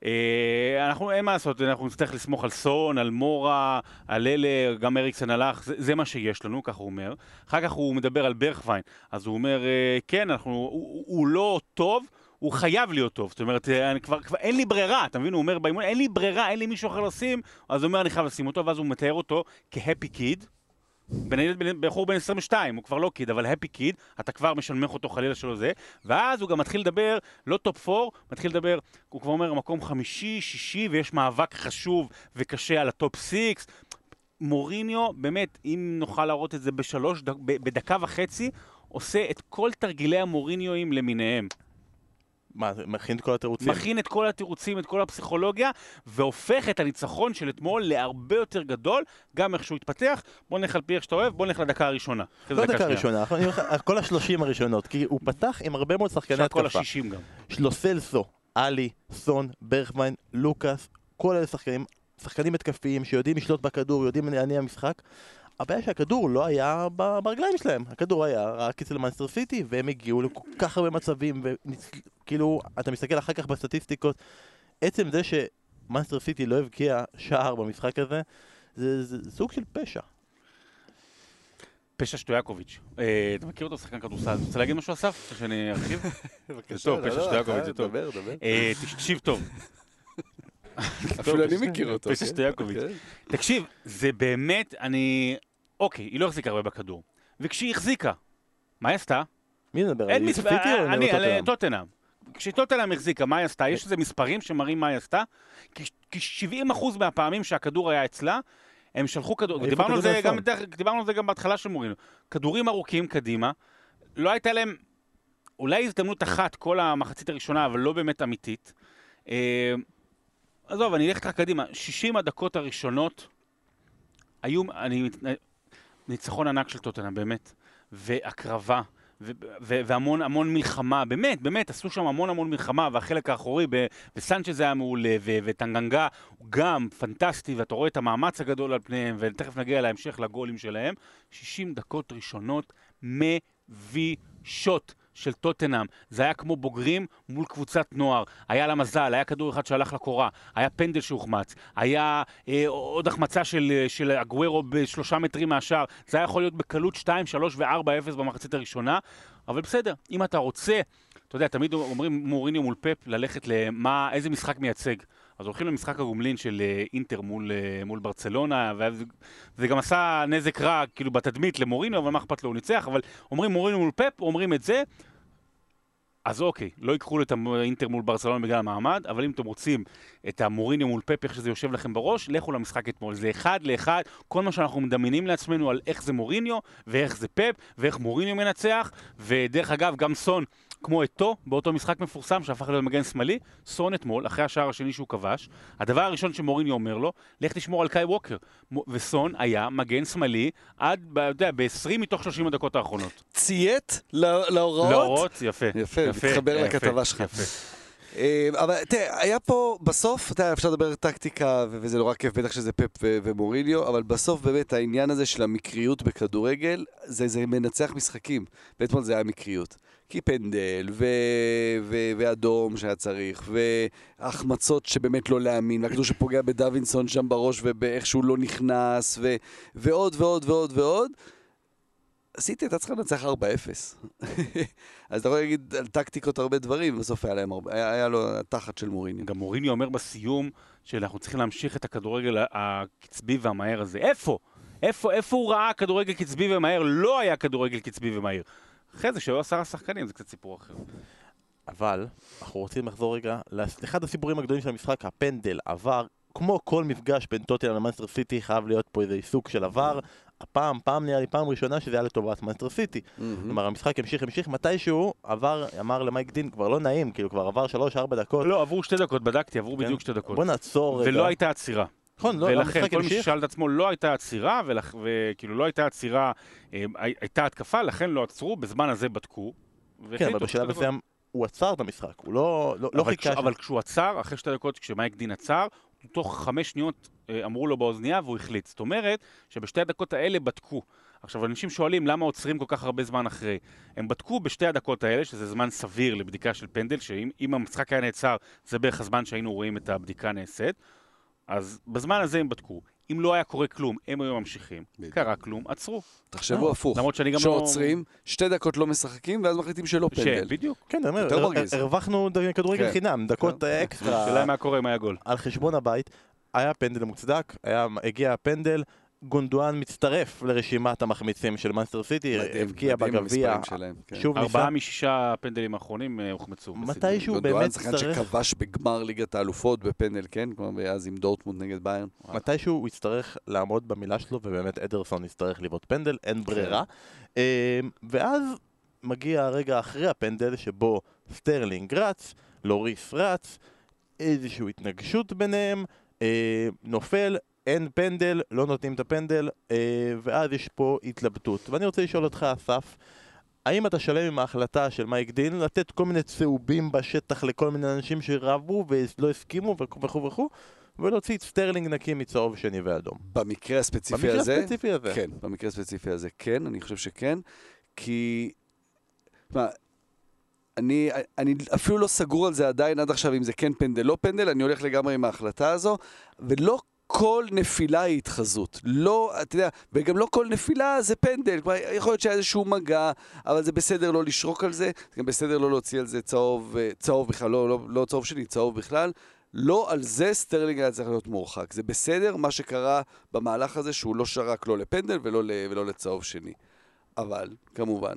אה, אנחנו, אין מה לעשות, אנחנו נצטרך לסמוך על סון, על מורה, על אלה, גם אריקסן הלך, זה, זה מה שיש לנו, ככה הוא אומר. אחר כך הוא מדבר על ברכווין, אז הוא אומר, אה, כן, אנחנו, הוא, הוא לא טוב, הוא חייב להיות טוב. זאת אומרת, אה, אני כבר, כבר אין לי ברירה, אתה מבין? הוא אומר באימון, אין לי ברירה, אין לי מישהו אחר לשים, אז הוא אומר, אני חייב לשים אותו, ואז הוא מתאר אותו כ happy kid. בחור בן 22, הוא כבר לא kid, אבל happy kid, אתה כבר משנמך אותו חלילה שלו זה, ואז הוא גם מתחיל לדבר, לא top 4, מתחיל לדבר, הוא כבר אומר מקום חמישי, שישי, ויש מאבק חשוב וקשה על ה top 6. מוריניו, באמת, אם נוכל להראות את זה בשלוש, בדקה וחצי, עושה את כל תרגילי המוריניואים למיניהם. מה, מכין את כל התירוצים? מכין את כל התירוצים, את כל הפסיכולוגיה, והופך את הניצחון של אתמול להרבה יותר גדול, גם איך שהוא התפתח. בוא נלך על פי איך שאתה אוהב, בוא נלך לדקה הראשונה. לא דקה. ראשונה, כל השלושים הראשונות, כי הוא פתח עם הרבה מאוד שחקני עכשיו כל התקפה. השישים גם. שלו סלסו, עלי, סון, ברכווין, לוקאס, כל אלה שחקנים, שחקנים התקפיים שיודעים לשלוט בכדור, יודעים להניע משחק. הבעיה שהכדור לא היה ברגליים שלהם, הכדור היה רק אצל מנסטר סיטי, והם הגיעו לכל כך הרבה מצבים, וכאילו, אתה מסתכל אחר כך בסטטיסטיקות, עצם זה שמנסטר סיטי לא הבקיע שער במשחק הזה, זה, זה, זה סוג של פשע. פשע שטויאקוביץ'. אה, אתה מכיר אותו, שחקן כדורסל? אתה רוצה להגיד משהו, אסף? שאני ארחיב? זה טוב, פשע שטויאקוביץ', זה טוב. דבר, דבר. אה, תקשיב טוב. אפילו אני מכיר אותו. פשע כן? שטויאקוביץ'. כן. תקשיב, זה באמת, אני... אוקיי, היא לא החזיקה הרבה בכדור. וכשהיא החזיקה, מה היא עשתה? מי מדבר? אין מספר... או אני, על טוטנהאם? טוטנאם. כשטוטנאם החזיקה, מה היא עשתה? יש איזה מספרים שמראים מה היא עשתה? כי- כי 70% מהפעמים שהכדור היה אצלה, הם שלחו כדור, דיברנו על זה גם, לאסון. דרך- דיברנו על זה גם בהתחלה של מורינו. כדורים ארוכים קדימה, לא הייתה להם אולי הזדמנות אחת כל המחצית הראשונה, אבל לא באמת אמיתית. עזוב, אני אלך איתך קדימה. 60 הדקות הראשונות היו, אני, ניצחון ענק של טוטנאם, באמת. והקרבה. ו- ו- והמון המון מלחמה, באמת, באמת, עשו שם המון המון מלחמה, והחלק האחורי, ב- וסנצ'ז היה מעולה, ו- וטנגנגה הוא גם פנטסטי, ואתה רואה את המאמץ הגדול על פניהם, ותכף נגיע להמשך לגולים שלהם. 60 דקות ראשונות מבישות. של טוטנאם, זה היה כמו בוגרים מול קבוצת נוער, היה לה מזל, היה כדור אחד שהלך לקורה, היה פנדל שהוחמץ, היה אה, עוד החמצה של, אה, של אגוורו בשלושה מטרים מהשאר, זה היה יכול להיות בקלות 2, 3 ו-4-0 במחצית הראשונה, אבל בסדר, אם אתה רוצה, אתה יודע, תמיד אומרים מוריניו מול פפ ללכת למה, איזה משחק מייצג. אז הולכים למשחק הגומלין של אה, אינטר מול, אה, מול ברצלונה, ואז זה גם עשה נזק רע, כאילו, בתדמית למוריניו, אבל מה אכפת לו, הוא ניצח, אבל אומרים מוריניו מול פפ, אומרים את זה, אז אוקיי, לא ייקחו את האינטר מול ברצלונה בגלל המעמד, אבל אם אתם רוצים את המוריניו מול פפ, איך שזה יושב לכם בראש, לכו למשחק אתמול. זה אחד לאחד, כל מה שאנחנו מדמיינים לעצמנו על איך זה מוריניו, ואיך זה פפ, ואיך מוריניו מנצח, ודרך אגב, גם סון, כמו אתו, באותו משחק מפורסם שהפך להיות מגן שמאלי, סון אתמול, אחרי השער השני שהוא כבש, הדבר הראשון שמוריניו אומר לו, לך תשמור על קאי ווקר. וסון היה מגן שמאלי עד, אתה יודע, ב-20 מתוך 30 הדקות האחרונות. ציית להוראות? להוראות, יפה. יפה, מתחבר יפה, לכתבה שלך. יפה. אה, אבל תראה, היה פה, בסוף, אתה יודע, אפשר לדבר טקטיקה, וזה נורא כיף, בטח שזה פפ ו- ומוריניו, אבל בסוף באמת העניין הזה של המקריות בכדורגל, זה, זה מנצח משחקים. ואתמול זה היה מקריות. כי פנדל, ו- ו- ואדום שהיה צריך, והחמצות שבאמת לא להאמין, והכדור שפוגע בדווינסון שם בראש ובאיך שהוא לא נכנס, ו- ועוד ועוד ועוד ועוד. סיטי הייתה צריכה לנצח 4-0. אז אתה יכול להגיד על טקטיקות הרבה דברים, בסוף היה, להם הרבה, היה, היה לו התחת של מוריניו. גם מוריני אומר בסיום שאנחנו צריכים להמשיך את הכדורגל הקצבי והמהר הזה. איפה? איפה, איפה הוא ראה כדורגל קצבי ומהר? לא היה כדורגל קצבי ומהר. אחרי זה, שהיו עשרה שחקנים, זה קצת סיפור אחר. אבל אנחנו רוצים לחזור רגע לאחד הסיפורים הגדולים של המשחק, הפנדל עבר, כמו כל מפגש בין טוטנאם למאנסטר סיטי חייב להיות פה איזה עיסוק של עבר. הפעם, פעם נראה לי פעם ראשונה שזה היה לטובת מאנסטר סיטי. כלומר המשחק המשיך המשיך מתישהו עבר, אמר למייק דין כבר לא נעים, כאילו כבר עבר 3-4 דקות. לא, עברו שתי דקות, בדקתי, עברו כן. בדיוק שתי דקות. בוא נעצור רגע. ולא הייתה עצירה. נכון, לא, ולכן, המשחק כל מי המשיך. ששאל את עצמו, לא הייתה עצירה, ולכ- וכאילו לא הייתה עצירה, הי- הייתה התקפה, לכן לא עצרו, בזמן הזה בדקו. כן, אבל בשלב. מסוים הוא עצר את המשחק, הוא לא לא- לא חיכה. כש, אבל כשהוא עצר, אחרי שתי דקות, כשמייק דין עצר, תוך חמש שניות אה, אמרו לו באוזנייה והוא החליט. זאת אומרת שבשתי הדקות האלה בדקו. עכשיו, אנשים שואלים למה עוצרים כל כך הרבה זמן אחרי. הם בדקו בשתי הדקות האלה, שזה זמן סביר לבדיקה של פנדל, שאם אם המשחק היה נעצר, זה בערך הזמן שהיינו רואים את הבדיקה נעשית. אז בזמן הזה הם בדקו. אם לא היה קורה כלום, הם היו ממשיכים. בדיוק. קרה כלום, עצרו. תחשבו לא, הפוך. למרות שאני גם לא... שעוצרים, שתי דקות לא משחקים, ואז מחליטים שלא פנדל. בדיוק. כן, אני אומר. הרווחנו כדורגל כן. חינם, דקות כן. אה, אקסטרה. השאלה מה קורה אם היה גול. על חשבון הבית, היה פנדל מוצדק, היה, הגיע הפנדל, גונדואן מצטרף לרשימת המחמיצים של מאנסטר סיטי, הבקיע בגביע, כן. שוב ארבעה ניסה, משישה פנדלים האחרונים אה, הוחמצו. מתישהו גונדואן באמת שחקן צריך, שכבש בגמר ליגת האלופות בפנדל, כן? כמו אז עם דורטמונד נגד ביירן. מתישהו הוא יצטרך לעמוד במילה שלו, ובאמת אדרסון יצטרך לבעוט פנדל, אין ברירה. אה, ואז מגיע הרגע אחרי הפנדל, שבו סטרלינג רץ, לוריס רץ, איזושהי התנגשות ביניהם, אה, נופל, אין פנדל, לא נותנים את הפנדל, אה, ואז יש פה התלבטות. ואני רוצה לשאול אותך, אסף, האם אתה שלם עם ההחלטה של מייק דין לתת כל מיני צהובים בשטח לכל מיני אנשים שרבו ולא הסכימו וכו' וכו', ולהוציא את סטרלינג נקי מצהוב שני ואדום? במקרה הספציפי במקרה הזה, הספציפי הזה. כן, במקרה הספציפי הזה כן, אני חושב שכן, כי... מה, אני, אני אפילו לא סגור על זה עדיין עד עכשיו אם זה כן פנדל לא פנדל, אני הולך לגמרי עם ההחלטה הזו, ולא כל נפילה היא התחזות. לא, אתה יודע, וגם לא כל נפילה זה פנדל. כלומר, יכול להיות שהיה איזשהו מגע, אבל זה בסדר לא לשרוק על זה, זה גם בסדר לא להוציא על זה צהוב, אה, צהוב בכלל, לא, לא, לא צהוב שלי, צהוב בכלל. לא על זה סטרלינג היה צריך להיות מורחק. זה בסדר מה שקרה במהלך הזה, שהוא לא שרק לא לפנדל ולא, ולא לצהוב שני. אבל, כמובן,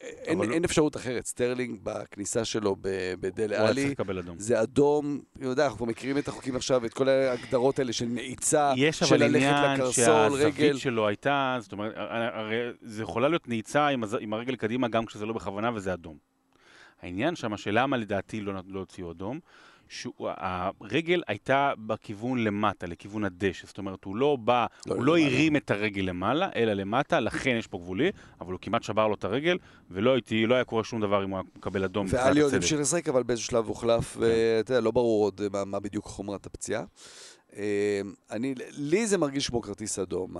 אין, אבל- אין אפשרות אחרת. סטרלינג בכניסה שלו בדלה אלי. זה אדום, יודע, אנחנו מכירים את החוקים עכשיו, את כל ההגדרות האלה של נעיצה, יש של אבל ללכת עניין לקרסול, שהזווית רגל. שלו הייתה, זאת אומרת, הרי זה יכולה להיות נעיצה עם. עם הרגל קדימה גם כשזה לא בכוונה וזה אדום. העניין שם, שלמה לדעתי לא, לא הוציאו אדום, שהרגל הייתה בכיוון למטה, לכיוון הדשא. זאת אומרת, הוא לא בא, לא הוא לא. הרים את הרגל למעלה, אלא למטה, לכן יש פה גבולי, אבל הוא כמעט שבר לו את הרגל, ולא הייתי, לא היה קורה שום דבר אם הוא היה מקבל אדום. ואלי עוד. המשיך לשחק, אבל באיזשהו שלב הוחלף, ואתה יודע, לא ברור עוד מה, מה בדיוק חומרת הפציעה. אה, אני, לי זה מרגיש כמו כרטיס אדום,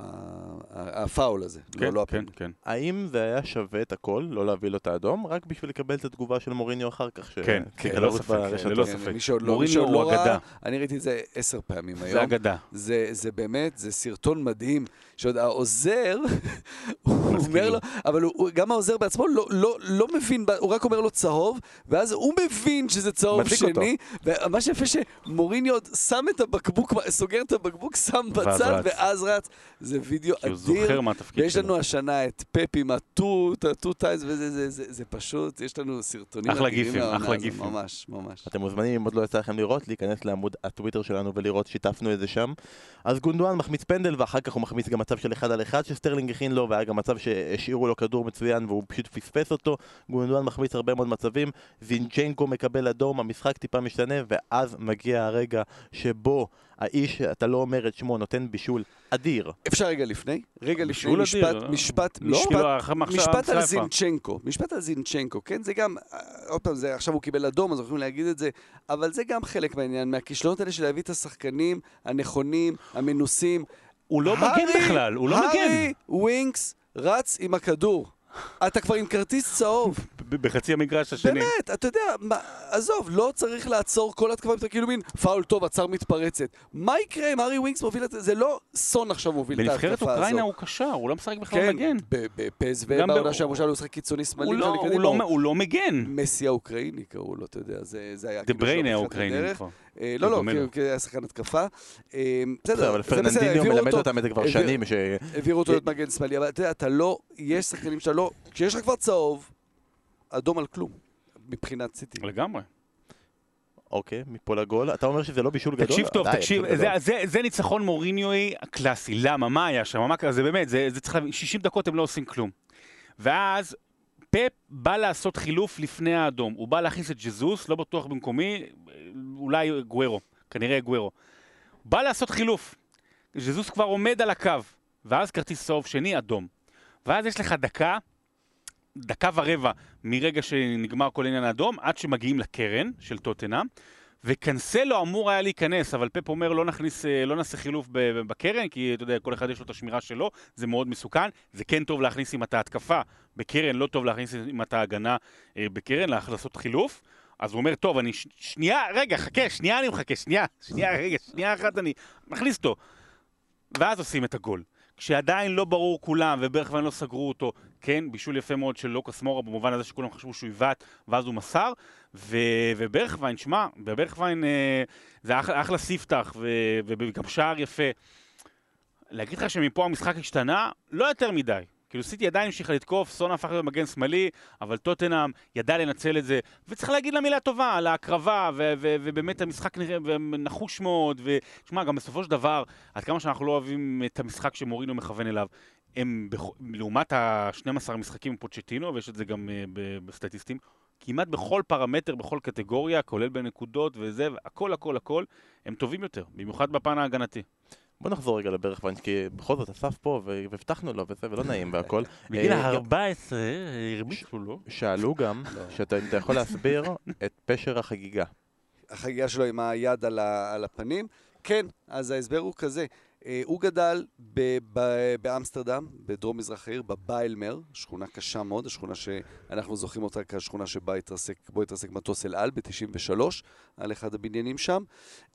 הפאול הזה, כן, לא, לא כן, הפנדל. כן. האם זה היה שווה את הכל, לא להביא לו את האדום, רק בשביל לקבל את התגובה של מוריניו אחר כך? ש- כן, שהתחיל ללא לרוץ ספק, ברשתות? ללא כן, ספק. מי שעוד לא, מי מוריניו שעוד הוא לא ראה, אגדה. אני ראיתי את זה עשר פעמים היום. זה אגדה. זה, זה באמת, זה סרטון מדהים, שעוד העוזר, הוא אומר לו. אבל הוא, גם העוזר בעצמו לא, לא, לא מבין, הוא רק אומר לו צהוב, ואז הוא מבין שזה צהוב שני, ומה שיפה שמוריניו עוד שם את הבקבוק, סוגר את הבקבוק, שם בצד. ואז רץ. זה וידאו כי הוא אדיר. זוכר מה התפקיד ויש שלו. לנו השנה את פפ עם ה two, את ה two times, וזה זה, זה, זה פשוט, יש לנו סרטונים אחלה גיפים, אחלה גיפים. ממש, ממש. אתם מוזמנים, אם עוד לא יצא לכם לראות, להיכנס לעמוד הטוויטר שלנו ולראות, שיתפנו את זה שם. אז גונדואן מחמיץ פנדל, ואחר כך הוא מחמיץ גם מצב של אחד על אחד שסטרלינג הכין לו, והיה גם מצב שהשאירו לו כדור מצוין והוא פשוט פספס אותו. גונדואן מחמיץ הרבה מאוד מצבים, זינצ'נקו מקבל אדום, המשחק טיפה משתנה, ואז מגיע הרגע שבו האיש, אתה לא אומר את שמו, נותן בישול אדיר. אפשר רגע לפני? רגע לפני, בישול משפט, אדיר. משפט, לא, משפט, כאילו, אחרי מחשבה- משפט על. זינצ'נקו. משפט על זינצ'נקו, כן? זה גם, אה, עוד פעם, זה, עכשיו הוא קיבל אדום, אז יכולים להגיד את זה, אבל זה גם חלק מהעניין, מהכישלונות האלה של להביא את השחקנים הנכונים, המנוסים. הוא לא מגן בכלל, הוא לא מגן. הארי ווינקס רץ עם הכדור. אתה כבר עם כרטיס צהוב. בחצי המגרש השני. באמת, אתה יודע, מה, עזוב, לא צריך לעצור כל התקפה, אתה כאילו מין פאול טוב, עצר מתפרצת. מה יקרה אם הארי ווינקס מוביל את זה? זה לא סון עכשיו מוביל את ההתקפה הזאת. בנבחרת אוקראינה הוא קשר, הוא לא משחק בכלל כן, מגן. בפסו גם בעונה שעברה הוא משחק קיצוני שמאלי. הוא לא- הוא לא- הוא לא מגן. מסי האוקראיני קראו לו, אתה יודע, זה זה היה דה כאילו בריינה האוקראיני לא, לא, לו. כי- היה שחקן התקפה. אה, בסדר, אבל פרננדיניו מלמד. אותם את זה כבר שנים. העבירו אותו להיות מגן שמאלי, אבל אתה יודע, אתה לא, יש שחקנים שאתה לא, כשיש לך כבר צהוב, אדום על כלום, מבחינת סיטי. לגמרי. אוקיי, מפה לגול. אתה אומר שזה לא בישול גדול? תקשיב טוב, די, תקשיב, זה- גדול. זה- זה ניצחון מוריניואי הקלאסי. למה? מה היה שם? מה קרה? זה באמת, זה זה צריך להבין, 60 דקות הם לא עושים כלום. ואז פפ בא לעשות חילוף לפני האדום. הוא בא להכניס את ג'זוס, לא בטוח במקומי, אולי גוורו, כנראה גוורו. בא לעשות חילוף. ג'זוס כבר עומד על הקו, ואז כרטיס צהוב שני, אדום. ואז יש לך דקה, דקה ורבע מרגע שנגמר כל עניין האדום, עד שמגיעים לקרן של טוטנאם, וקנסלו אמור היה להיכנס, אבל פפ אומר לא נכניס, אה, לא נעשה חילוף בקרן, כי אתה יודע, כל אחד יש לו את השמירה שלו, זה מאוד מסוכן. זה כן טוב להכניס אם אתה התקפה בקרן, לא טוב להכניס אם אתה הגנה אה, בקרן, לעשות חילוף. אז הוא אומר, טוב, אני ש... שנייה, רגע, חכה, שנייה אני מחכה, שנייה, שנייה, רגע, שנייה אחת אני מכניס אותו. ואז עושים את הגול. כשעדיין לא ברור כולם, וברכוון לא סגרו אותו, כן, בישול יפה מאוד של לוקאס מורה, במובן הזה שכולם חשבו שהוא עיוות, ואז הוא מסר, ו... וברכוון, שמע, בברכוון אה, זה אחלה, אחלה ספתח, ו... וגם שער יפה. להגיד לך שמפה המשחק השתנה? לא יותר מדי. כאילו סיטי עדיין המשיכה לתקוף, סונה הפך להיות מגן שמאלי, אבל טוטנאם ידע לנצל את זה, וצריך להגיד לה מילה טובה על ההקרבה, ובאמת המשחק נראה נחוש מאוד, ותשמע, גם בסופו של דבר, עד כמה שאנחנו לא אוהבים את המשחק שמורינו מכוון אליו, הם, לעומת ה-12 המשחקים עם פוצ'טינו, ויש את זה גם ב- בסטטיסטים, כמעט בכל פרמטר, בכל קטגוריה, כולל בנקודות וזה, הכל הכל הכל, הם טובים יותר, במיוחד בפן ההגנתי. בוא נחזור רגע לברכוון, כי בכל זאת אסף פה והבטחנו לו וזה, ולא נעים והכל. בגיל אה, ה-14 הרביצו לו. שאלו גם, שאתה אם אתה יכול להסביר את פשר החגיגה. החגיגה שלו עם היד על, הפנים. כן, אז ההסבר הוא כזה. אה, הוא גדל ב, ב, באמסטרדם, בדרום מזרח העיר, בביילמר, שכונה קשה מאוד, השכונה שאנחנו זוכרים אותה כשכונה שבה התרסק, בו התרסק מטוס אל על ב-93, על אחד הבניינים שם.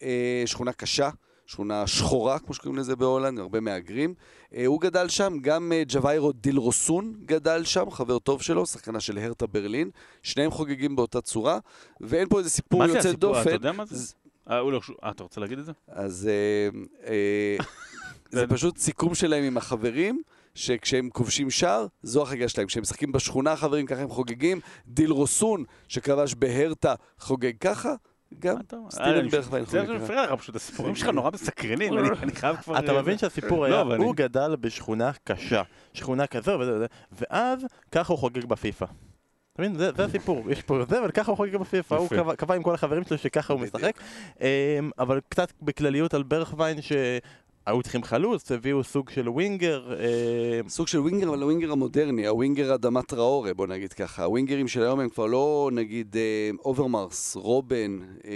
אה, שכונה קשה. שכונה שחורה, כמו שקוראים לזה בהולנד, הרבה מהגרים. אה, הוא גדל שם, גם אה, ג'וויירו דילרוסון גדל שם, חבר טוב שלו, שחקנה של הרטה ברלין. שניהם חוגגים באותה צורה, ואין פה איזה סיפור מה זה יוצא הסיפור? דופן. אתה יודע מה זה? אה, לא... אה, אתה רוצה להגיד את זה? אז אה, אה, זה פשוט סיכום שלהם עם החברים, שכשהם כובשים שער, זו החגיגה שלהם. כשהם משחקים בשכונה, חברים, ככה הם חוגגים. דילרוסון, שכבש בהרטה, חוגג ככה. גם? סטיבן אה, ברכווין זה ככה. שמפריע לך פשוט, הסיפורים שלך נורא מסקרנים, אני חייב כבר... אתה אה, מבין שהסיפור לא, היה, הוא גדל בשכונה קשה, שכונה כזו וזה וזה, ואז ככה הוא חוגג בפיפא. אתה מבין? זה זה הסיפור, יש פה זה, אבל ככה הוא חוגג בפיפא, הוא. קבע- קבע עם כל החברים שלו שככה הוא. משחק. אמ, אבל קצת בכלליות על ברכווין שהיו צריכים חלוץ, הביאו סוג של winger, אמ, סוג של winger, אבל ה winger המודרני, ה winger אדמה טראורה, בוא נגיד ככה. הווינגרים של היום הם כבר לא, נגיד, אה, אוברמרס, רובן, אה,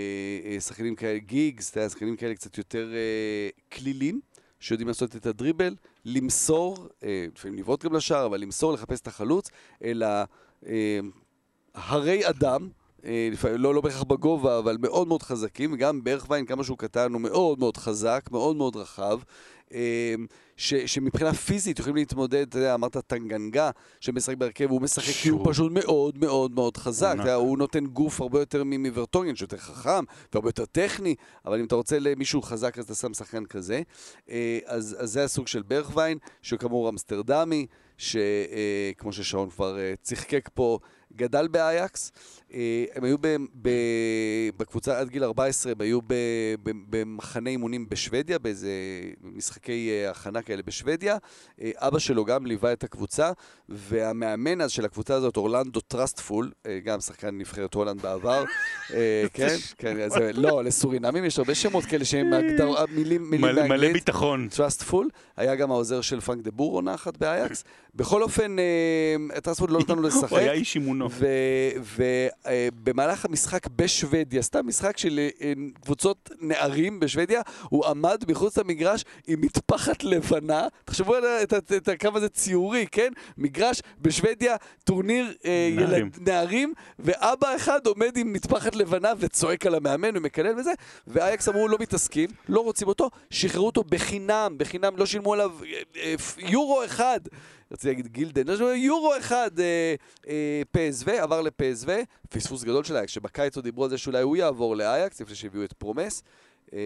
אה, שחקנים כאלה, גיגס, שחקנים כאלה קצת יותר אה, כלילים, שיודעים לעשות את הדריבל, למסור, אה, לפעמים לבעוט גם לשער, אבל למסור, לחפש את החלוץ, אלא אה, הרי אדם. אה, לא, לא בהכרח בגובה, אבל מאוד מאוד חזקים, וגם ברכווין, כמה שהוא קטן, הוא מאוד מאוד חזק, מאוד מאוד רחב. אה, ש, שמבחינה פיזית יכולים להתמודד, אתה יודע, אמרת טנגנגה, שמשחק בהרכב, הוא משחק כי הוא שהוא- פשוט מאוד מאוד מאוד חזק. אתה יודע, הוא נותן גוף הרבה יותר מוורטונגן, שיותר חכם והרבה יותר טכני, אבל אם אתה רוצה למישהו חזק, אז אתה שם שחקן כזה. אה, אז, אז זה הסוג של ברכווין, שכאמור אמסטרדמי, שכמו ששעון כבר צחקק פה, גדל באייקס. אה, הם היו ב, ב, בקבוצה עד גיל 14, הם היו ב, ב, במחנה אימונים בשוודיה, באיזה משחקי אה, הכנה כאלה בשוודיה. אה, אבא שלו גם ליווה את הקבוצה, והמאמן אז של הקבוצה הזאת, אורלנדו טרסטפול, גם שחקן נבחרת הולנד בעבר, כן, כן, זה, לא, לסורינמים יש הרבה שמות כאלה שהם הגדר, מילים, מילים מלא מלא. ביטחון. טרסטפול, היה גם העוזר של פרנק דה בור עונה אחת באייקס. בכל אופן, טרסטפול לא נתן לו לשחק. הוא היה איש אימונו. ובמהלך המשחק בשוודיה, סתם משחק של אה, קבוצות נערים בשוודיה, הוא עמד מחוץ למגרש עם מטפחת לבנה. תחשבו על את את ה- כמה זה ציורי, כן? מגרש בשוודיה, טורניר אה, נערים. ילד, נערים, ואבא אחד עומד עם מטפחת לבנה וצועק על המאמן ומקלל וזה, ואייקס אמרו לא מתעסקים, לא רוצים אותו, שחררו אותו בחינם, בחינם, לא שילמו עליו אה, אה, יורו אחד. רציתי להגיד גילדן, שילמו יורו אחד אה, אה, PSV, עבר ל-PSV, פספוס גדול של אייקס, שבקיץ עוד דיברו על זה שאולי הוא יעבור לאייקס, לפני שהביאו את פרומס. אה,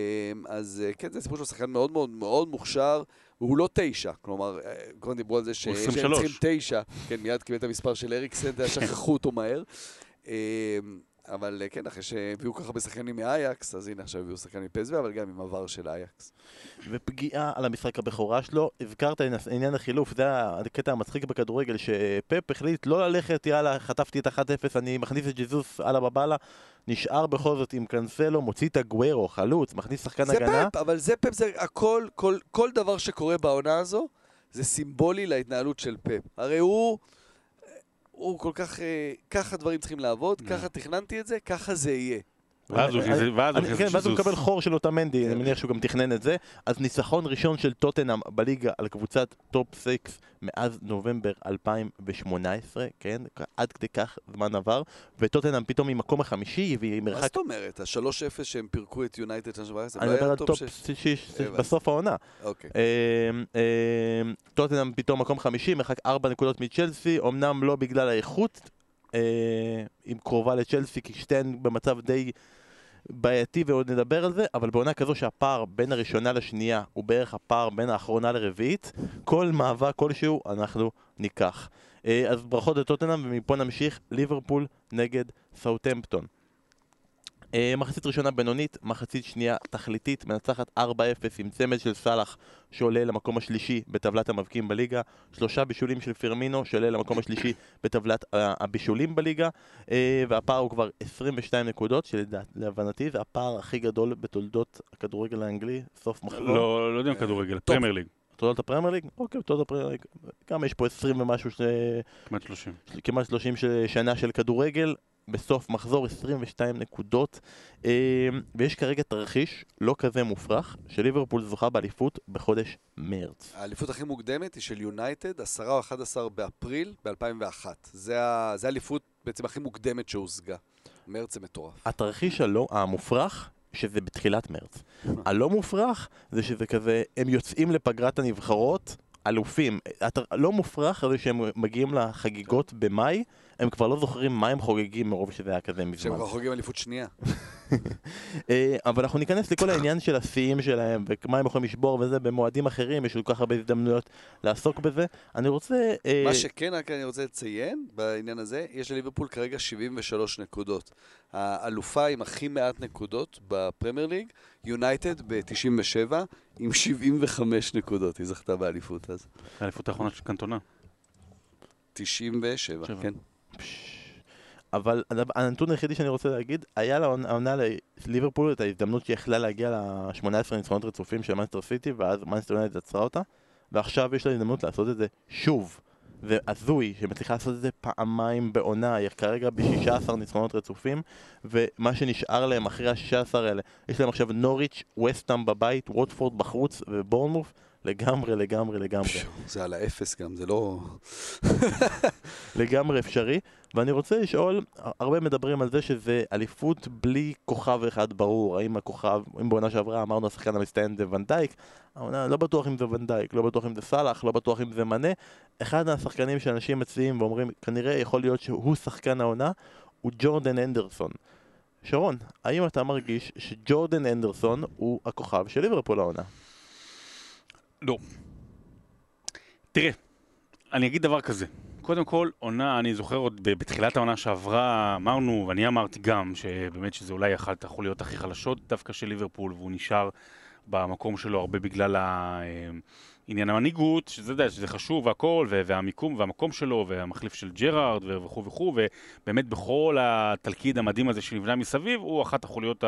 אז אה, כן, זה סיפור של שחקן מאוד מאוד מאוד מוכשר, הוא לא תשע, כלומר, אה, קודם דיברו על זה ש- שהם 23. צריכים תשע, כן, מיד קיבל את המספר של אריקסן, יודע, שכחו אותו מהר. אבל אה, כן, אחרי שהביאו כל כך הרבה שחקנים מאייקס, אז הנה עכשיו הביאו שחקן מפסו, אבל גם עם עבר של אייקס. ופגיעה על המשחק הבכורה שלו, הזכרת את עניין החילוף, זה הקטע המצחיק בכדורגל, שפפ החליט לא ללכת, יאללה, חטפתי את 1-0, אני מכניס את ג'זוס אללה בבאללה, נשאר בכל זאת עם קנסלו, מוציא את הגוורו, חלוץ, מכניס שחקן זה הגנה. פפ, אבל זה פפ, זה הכל, כל, כל דבר שקורה בעונה הזו, זה סימבולי להתנהלות של פפ. הרי הוא, הוא כל כך, אה, ככה דברים צריכים לעבוד, ככה תכננתי את זה, ככה זה יהיה. ואז הוא כן. מקבל חור של אותה מנדי, כן. אני מניח שהוא גם תכנן את זה. אז ניצחון ראשון של טוטנאם בליגה על קבוצת top 6 מאז נובמבר 2018, כן? עד כדי כך זמן עבר, וטוטנאם פתאום ממקום החמישי, והיא מה מרחק... זאת אומרת? ה-3-0 שהם פירקו את יונייטד שנה שעברה, זה לא אני מדבר היה על top top 6? 6 הבנתי. בסוף העונה. אוקיי. אמ, אמ, טוטנאם פתאום מקום חמישי, מרחק ארבע נקודות מצ'לסי, אמנם לא בגלל האיכות, אה, היא קרובה לצ'לסי כי שתיהן במצב די בעייתי ועוד נדבר על זה, אבל בעונה כזו שהפער בין הראשונה לשנייה הוא בערך הפער בין האחרונה לרביעית, כל מאבק כלשהו אנחנו ניקח. אה, אז ברכות לטוטנאם ומפה נמשיך, ליברפול נגד סאוטהמפטון. אה, מחצית ראשונה בינונית, מחצית שנייה תכליתית, מנצחת 4-0 עם צמד של סאלח שעולה למקום השלישי בטבלת המבקיעים בליגה, שלושה בישולים של פירמינו שעולה למקום השלישי בטבלת אה, הבישולים בליגה, אה, והפער הוא כבר 22 נקודות, שלהבנתי זה הפער הכי גדול בתולדות הכדורגל האנגלי, סוף מחזור. לא, לא יודע אם כדורגל, פרמייר ליג, תולדות הפרמייר ליג? אוקיי, תולדות הפרמייר ליג. גם יש פה 20 ומשהו, ש... כמעט 30. כמעט 30 ש... שנה של כדורגל, בסוף מחזור 22 נקודות, אה, ויש כרגע תרחיש לא כזה מופרך, שליברפול זוכה באליפות בחודש מרץ. האליפות הכי מוקדמת היא של יונייטד, 10 או 11 באפריל ב-2001. זה האליפות בעצם הכי מוקדמת שהושגה. מרץ זה מטורף. התרחיש הלא, המופרך, שזה בתחילת מרץ. הלא מופרך, זה שזה כזה, הם יוצאים לפגרת הנבחרות, אלופים. הת- לא מופרך זה שהם מגיעים לחגיגות במאי, הם כבר לא זוכרים מה הם חוגגים מרוב שזה היה כזה שהם מזמן. כבר חוגגים אליפות שנייה. אה, אבל אנחנו ניכנס לכל העניין של השיאים שלהם ומה הם יכולים לשבור וזה במועדים אחרים, יש כל כך הרבה הזדמנויות לעסוק בזה. אני רוצה... אה, מה שכן, רק אני רוצה לציין בעניין הזה, יש לליברפול כרגע 73 נקודות. האלופה עם הכי מעט נקודות בפרמייר ליג, יונייטד ב-97 עם 75 נקודות. היא זכתה באליפות אז. האליפות האחרונה של קנטונה. 97, שבע. כן. אבל הנתון היחידי שאני רוצה להגיד, היה לעונה לליברפול את ההזדמנות שיכלה להגיע ל-18 ניצחונות רצופים של מנסטר סיטי, ואז מנסטר יונייטד עצרה אותה, ועכשיו יש לה הזדמנות לעשות את זה שוב. זה הזוי שמצליחה לעשות את זה פעמיים בעונה, היא כרגע ב-16 ניצחונות רצופים, ומה שנשאר להם אחרי ה-16 האלה, יש להם עכשיו נוריץ', וסטאם בבית, ווטפורד בחוץ ובורנמוף, לגמרי, לגמרי, לגמרי. זה על האפס גם, זה לא... לגמרי אפשרי, ואני רוצה לשאול, הרבה מדברים על זה שזה אליפות בלי כוכב אחד ברור, האם הכוכב, אם בעונה שעברה אמרנו השחקן המצטיין זה ונדייק, העונה לא בטוח אם זה ונדייק, לא בטוח אם זה סאלח, לא בטוח אם זה מנה, אחד השחקנים שאנשים מציעים ואומרים, כנראה יכול להיות שהוא שחקן העונה, הוא ג'ורדן אנדרסון. שרון, האם אתה מרגיש שג'ורדן אנדרסון הוא הכוכב של ליברפול העונה? לא. תראה, אני אגיד דבר כזה. קודם כל, עונה, אני זוכר עוד בתחילת העונה שעברה, אמרנו, ואני אמרתי גם, שבאמת שזה אולי אחת החוליות הכי חלשות דווקא של ליברפול, והוא נשאר במקום שלו הרבה בגלל אה, עניין המנהיגות, שזה, שזה חשוב והכל, והמיקום והמקום שלו, והמחליף של ג'רארד וכו' וכו', ובאמת בכל התלכיד המדהים הזה שנבנה מסביב, הוא אחת החוליות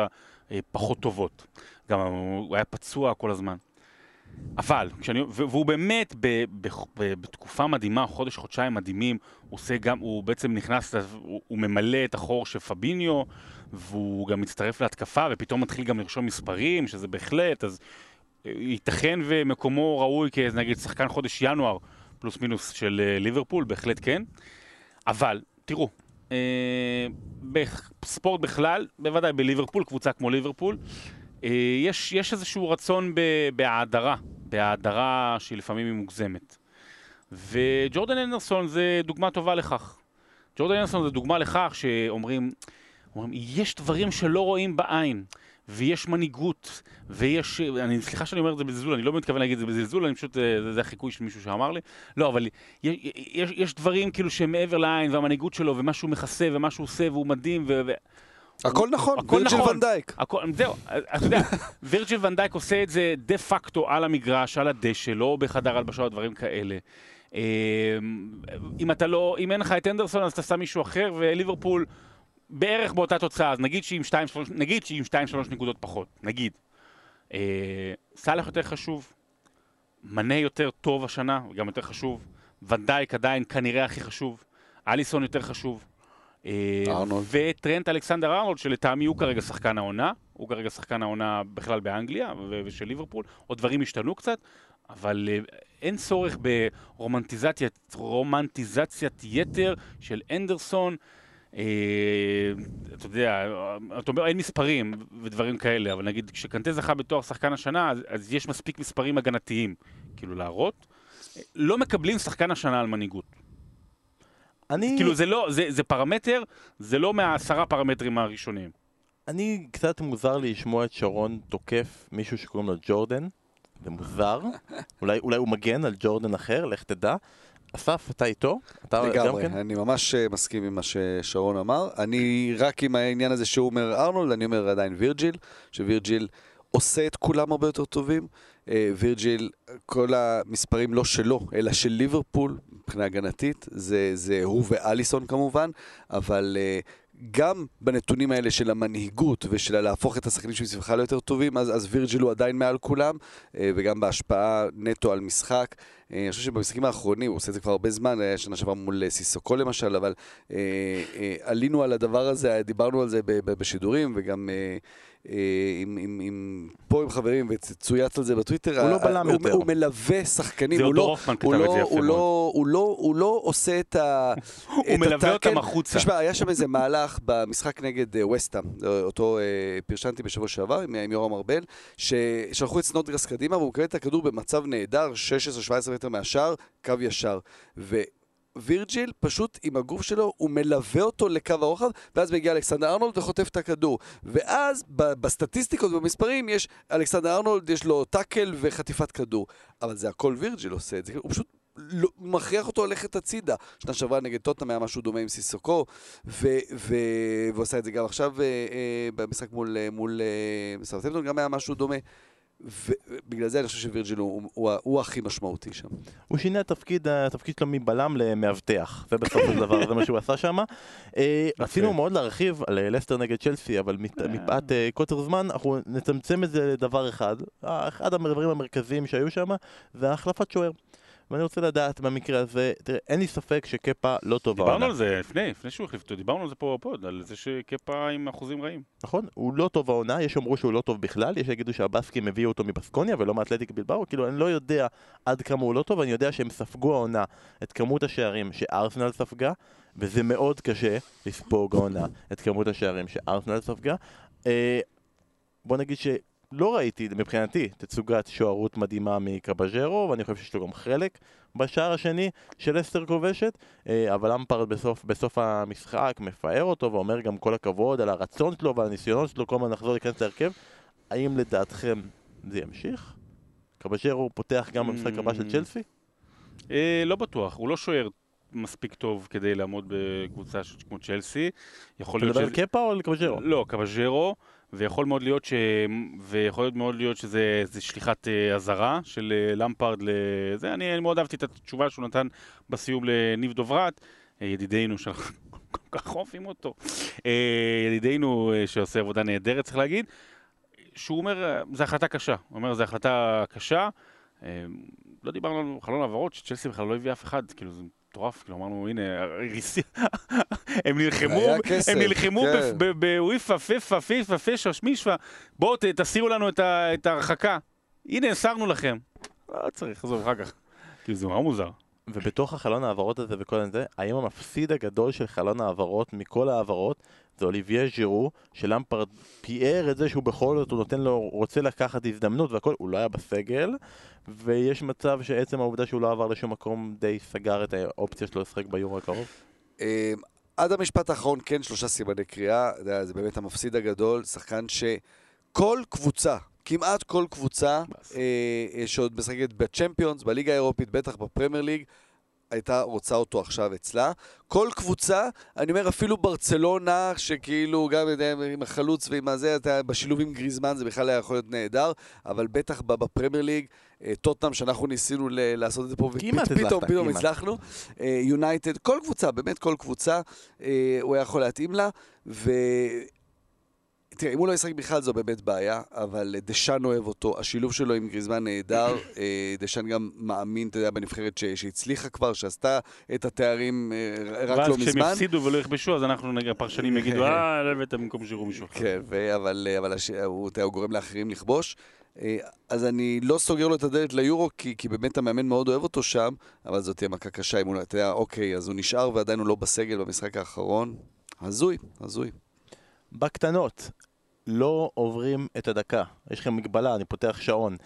הפחות טובות. גם הוא היה פצוע כל הזמן. אבל, כשאני, והוא באמת ב, ב, ב, בתקופה מדהימה, חודש, חודשיים מדהימים, הוא עושה גם, הוא בעצם נכנס, הוא, הוא ממלא את החור של פביניו, והוא גם מצטרף להתקפה, ופתאום מתחיל גם לרשום מספרים, שזה בהחלט, אז אה, ייתכן ומקומו ראוי כנגיד שחקן חודש ינואר, פלוס מינוס של אה, ליברפול, בהחלט כן. אבל, תראו, אה, בספורט בכלל, בוודאי בליברפול, קבוצה כמו ליברפול, יש, יש איזשהו רצון בהאדרה, בהאדרה שהיא לפעמים היא מוגזמת. וג'ורדן אנדרסון זה דוגמה טובה לכך. ג'ורדן אנדרסון זה דוגמה לכך שאומרים, אומרים, יש דברים שלא רואים בעין, ויש מנהיגות, ויש, אני, סליחה שאני אומר את זה בזלזול, אני לא מתכוון להגיד את זה בזלזול, אני פשוט, אה, זה, זה החיקוי של מישהו שאמר לי, לא, אבל יש, יש, יש דברים כאילו שמעבר לעין, והמנהיגות שלו, ומה שהוא מכסה, ומה שהוא עושה, והוא מדהים, ו... ו... הכל נכון, הכל וירג'יל נכון. ונדייק. הכל, זהו, אתה יודע, וירג'יל ונדייק עושה את זה דה פקטו על המגרש, על הדשא, לא בחדר הלבשה או דברים כאלה. אה, אם אתה לא, אם אין לך את אנדרסון אז אתה שם מישהו אחר, וליברפול בערך באותה תוצאה, אז נגיד שהיא עם 2-3 נגיד שהיא עם 2-3 נקודות פחות, נגיד. אה, סאלח יותר חשוב, מנה יותר טוב השנה, גם יותר חשוב, ונדייק עדיין כנראה הכי חשוב, אליסון יותר חשוב. אה, ארנולד. וטרנט אלכסנדר ארנולד, שלטעמי הוא כרגע שחקן העונה, הוא כרגע שחקן העונה בכלל באנגליה ושל ליברפול, עוד דברים השתנו קצת, אבל אה, אין צורך ברומנטיזציית רומנטיזציית יתר של אנדרסון. אה, אתה יודע, אתה אומר אין מספרים ודברים כאלה, אבל נגיד כשקנטה זכה בתואר שחקן השנה, אז, אז יש מספיק מספרים הגנתיים, כאילו להראות. לא מקבלים שחקן השנה על מנהיגות. אני, כאילו זה לא, זה, זה פרמטר, זה לא מהעשרה פרמטרים הראשונים. אני קצת מוזר לי לשמוע את שרון תוקף מישהו שקוראים לו ג'ורדן. זה מוזר. אולי, אולי הוא מגן על ג'ורדן אחר, לך תדע. אסף, אתה איתו? אתה גם לגמרי, כן? אני ממש אה, מסכים עם מה ששרון אמר. אני רק עם העניין הזה שהוא אומר ארנולד, אני אומר עדיין וירג'יל, שווירג'יל עושה את כולם הרבה יותר טובים. אה, וירג'יל, כל המספרים לא שלו, אלא של ליברפול, מבחינה הגנתית, זה, זה הוא ואליסון כמובן, אבל אה, גם בנתונים האלה של המנהיגות ושל להפוך את השחקנים שמסביבך ליותר טובים, אז, אז וירג'יל הוא עדיין מעל כולם, אה, וגם בהשפעה נטו על משחק. אה, אני חושב שבמשחקים האחרונים, הוא עושה את זה כבר הרבה זמן, היה שנה שעברה מול אה, סיסוקו למשל, אבל אה, אה, עלינו על הדבר הזה, דיברנו על זה ב- ב- בשידורים, וגם אה, אה, עם, עם, עם, פה עם חברים, וצויץ על זה בטוויטר. הוא לא בלם יותר. הוא מלווה שחקנים, זה הוא אותו לא... הופמן כתב הוא את זה לא, יפה הוא, מאוד. לא, הוא, לא, הוא לא עושה את ה... הוא את מלווה. אותם החוצה. תשמע, היה שם איזה מהלך במשחק נגד אה, וסטאם, אותו פרשנתי בשבוע שעבר עם, עם יורם ארבל, ששלחו את סנודגרס קדימה והוא מקבל את הכדור במצב נהדר, 16-17 מטר מהשער, קו ישר. ווירג'יל פשוט עם הגוף שלו, הוא מלווה אותו לקו הרוחב, ואז מגיע אלכסנדר ארנולד וחוטף את הכדור. ואז בסטטיסטיקות ובמספרים יש, אלכסנדר ארנולד יש לו טאקל וחטיפת כדור. אבל זה הכל וירג'יל עושה את זה, הוא פשוט לא, מכריח אותו ללכת הצידה. שנה שעברה נגד טוטנאם היה משהו דומה עם סיסוקו, ו- ו- ועושה את זה גם עכשיו אה, אה, במשחק מול, אה, מול אה, סאוטהמפטון, גם היה משהו דומה. ובגלל זה אני חושב שווירג'יל הוא, הוא, הוא, הוא הכי משמעותי שם. הוא שינה את התפקיד, התפקיד שלו מבלם למאבטח, זה בסופו של דבר, זה מה שהוא עשה שם. אה, רצינו מאוד להרחיב על אה, לסטר נגד צ'לסי, אבל מת- מפאת אה, קוצר זמן, אנחנו נצמצם את זה לדבר אחד. אה, אחד הדברים המרכזיים שהיו שם, זה החלפת שוער. ואני רוצה לדעת במקרה הזה, תראה, אין לי ספק שקפה לא טוב דיברנו העונה. על זה לפני, לפני שהוא החליף אותו, דיברנו על זה פה בפוד, על זה שקפה עם אחוזים רעים. נכון? הוא לא טוב העונה, יש שאומרו שהוא לא טוב בכלל, יש שיגידו שהבסקים הביאו אותו מבסקוניה ולא מאתלטיק בלבאו, כאילו אני לא יודע עד כמה הוא לא טוב, אני יודע שהם ספגו העונה את כמות השערים שארסנל ספגה, וזה מאוד קשה לספוג העונה את כמות השערים שארסנל ספגה. אה, בוא נגיד שלא ראיתי מבחינתי תצוגת שוערות מדהימה מקבז'רו, ואני חושב שיש לו גם חלק בשער השני של אסטר כובשת, אה, אבל אמפרד בסוף, בסוף המשחק מפאר אותו ואומר גם כל הכבוד על הרצון שלו ועל הניסיונות שלו כל הזמן לחזור להיכנס להרכב. האם לדעתכם זה ימשיך? קבז'רו פותח גם במשחק הבא של Mm. צ'לסי? אה, לא בטוח, הוא לא שוער מספיק טוב כדי לעמוד בקבוצה ש- כמו צ'לסי. יכול אתה להיות מדבר על. קפה או על קבז'רו? לא, קבז'רו, ויכול מאוד להיות ש... ויכול מאוד להיות שזה זה שליחת אה, אזהרה של אה, למפרד לזה. אני, מאוד אהבתי את התשובה שהוא נתן בסיום לניב דוברת, אה, ידידנו שאנחנו כל כך אוהבים אותו. ידידנו שעושה עבודה נהדרת, צריך להגיד. שהוא אומר, זו החלטה קשה. הוא אומר, זו החלטה קשה. לא דיברנו על חלון העברות, שצ'לסי בכלל לא הביא אף אחד, כאילו מטורף, כאילו אמרנו, הנה, הם נלחמו, הם נלחמו כן. בוויפה, פיפה, פיפה, פישה, שמישווה, בואו תסירו לנו את ההרחקה. הנה, הסרנו לכם. לא צריך, עזוב, אחר כך. כאילו זה נורא מוזר. ובתוך החלון העברות הזה וכל זה, האם המפסיד הגדול של חלון העברות מכל העברות זה אוליביה ז'ירו, שלמפרד פיאר את זה שהוא בכל זאת, הוא נותן לו, רוצה לקחת הזדמנות והכל, הוא לא היה בסגל, ויש מצב שעצם העובדה שהוא לא עבר לשום מקום די סגר את האופציה שלו לשחק ביורו הקרוב. אה, עד המשפט האחרון, כן, שלושה סימני קריאה, זה באמת המפסיד הגדול, שחקן שכל קבוצה, כמעט כל קבוצה. אה, אה, שעוד משחקת בצ'מפיונס, בליגה האירופית, בטח בפרמייר ליג, הייתה רוצה אותו עכשיו אצלה. כל קבוצה, אני אומר אפילו ברצלונה, שכאילו גם עם החלוץ ועם הזה, אתה בשילוב עם גריזמן זה בכלל היה יכול להיות נהדר, אבל בטח בפרמייר ליג, אה, טוטנאם שאנחנו ניסינו ל- לעשות את זה פה, ופתאום פתאום. הצלחנו. יונייטד, כל קבוצה, באמת כל קבוצה, אה, הוא היה יכול להתאים לה, ו... תראה, אם הוא לא ישחק בכלל זו באמת בעיה, אבל דשאן אוהב אותו, השילוב שלו עם גריזמן נהדר, אה, דשאן גם מאמין, אתה יודע, בנבחרת ש- שהצליחה כבר, שעשתה את התארים אה, רק ואז לא כשהם מזמן. יפסידו ולא יכבשו, אז אנחנו, נגיד, הפרשנים יגידו, אה, לא הבאת במקום שירו מישהו אחר. כן, אבל, אבל הש... הוא, גורם לאחרים לכבוש. אה, אז אני לא סוגר לו את הדלת ליורו, כי, כי באמת המאמן מאוד אוהב אותו שם, אבל זאת תהיה מכה קשה אם הוא, לא- אתה יודע, אוקיי, אז הוא נשאר ועדיין הוא לא בסגל במשחק האחרון. הזוי, הזוי. בקטנות, לא עוברים את הדקה. יש לכם מגבלה, אני פותח שעון.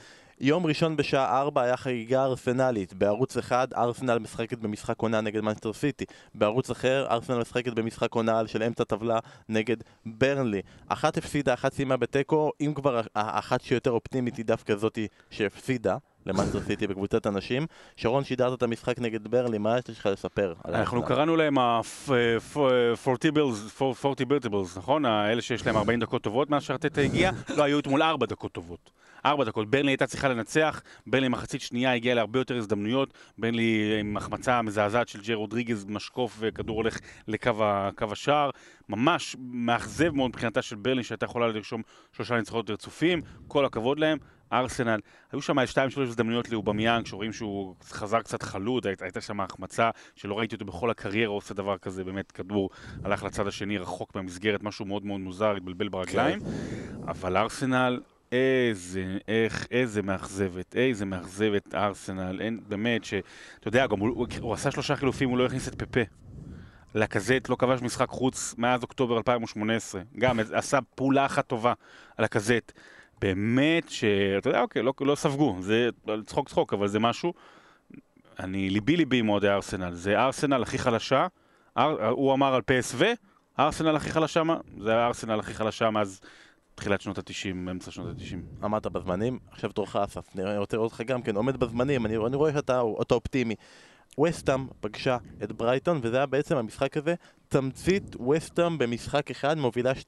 יום ראשון בשעה 4 היה חגיגה ארסנלית. בערוץ אחד ארסנל משחקת במשחק עונה נגד מנסטר סיטי. בערוץ אחר ארסנל משחקת במשחק עונה של אמצע טבלה נגד ברנלי. אחת הפסידה, אחת סיימה בתיקו. אם כבר האחת שיותר אופטימית היא דווקא זאתי שהפסידה למנסטר סיטי בקבוצת הנשים. שרון, שידרת את המשחק נגד ברנלי, מה יש לך לספר? אנחנו? קראנו להם ה-40 נכון? האלה שיש להם 40 דקות טובות מאז שארטטה הגיע, לא היו אתמול 4 דקות טובות. 4 דקות. ברנלי הייתה צריכה לנצח, ברנלי מחצית שנייה הגיעה להרבה יותר הזדמנויות, ברנלי עם החמצה מזעזעת של ג'י רודריגז, משקוף וכדור הולך לקו השער. ממש מאכזב מאוד מבחינתה של ברנלי שהייתה יכולה לרשום שלושה ניצחונות רצופים, כל הכבוד להם. ארסנל, היו שם שתיים שלוש הזדמנויות לאובמיאנג, שרואים שהוא חזר קצת חלוד, היית- הייתה שם החמצה שלא ראיתי אותו בכל הקריירה עושה דבר כזה, באמת כדור הלך לצד השני רחוק מהמסגרת, משהו מאוד מאוד מוזר, התבלבל ברגליים, אבל ארסנל, איזה, איך, איזה מאכזבת, איזה מאכזבת ארסנל, אין, באמת, ש... אתה יודע, גם הוא, הוא, הוא עשה שלושה חילופים, הוא לא הכניס את פפה. לקזט לא כבש משחק חוץ מאז אוקטובר 2018. גם עשה פעולה אחת טובה על הקזט. באמת שאתה יודע, אוקיי, לא, לא ספגו, זה צחוק צחוק, אבל זה משהו. אני, ליבי ליבי עם אוהדי ארסנל. זה ארסנל הכי חלשה, אר, הוא אמר על PSV, ארסנל הכי חלשה, מה? זה הארסנל הכי חלשה מאז תחילת שנות ה-90, אמצע שנות ה-90. עמדת בזמנים, עכשיו תורך אסף, אני רוצה לראות אותך גם כן, עומד בזמנים, אני, אני רואה שאתה אתה אופטימי. וסטאם פגשה את ברייטון, וזה היה בעצם המשחק הזה, תמצית וסטאם במשחק אחד, מובילה 2-0,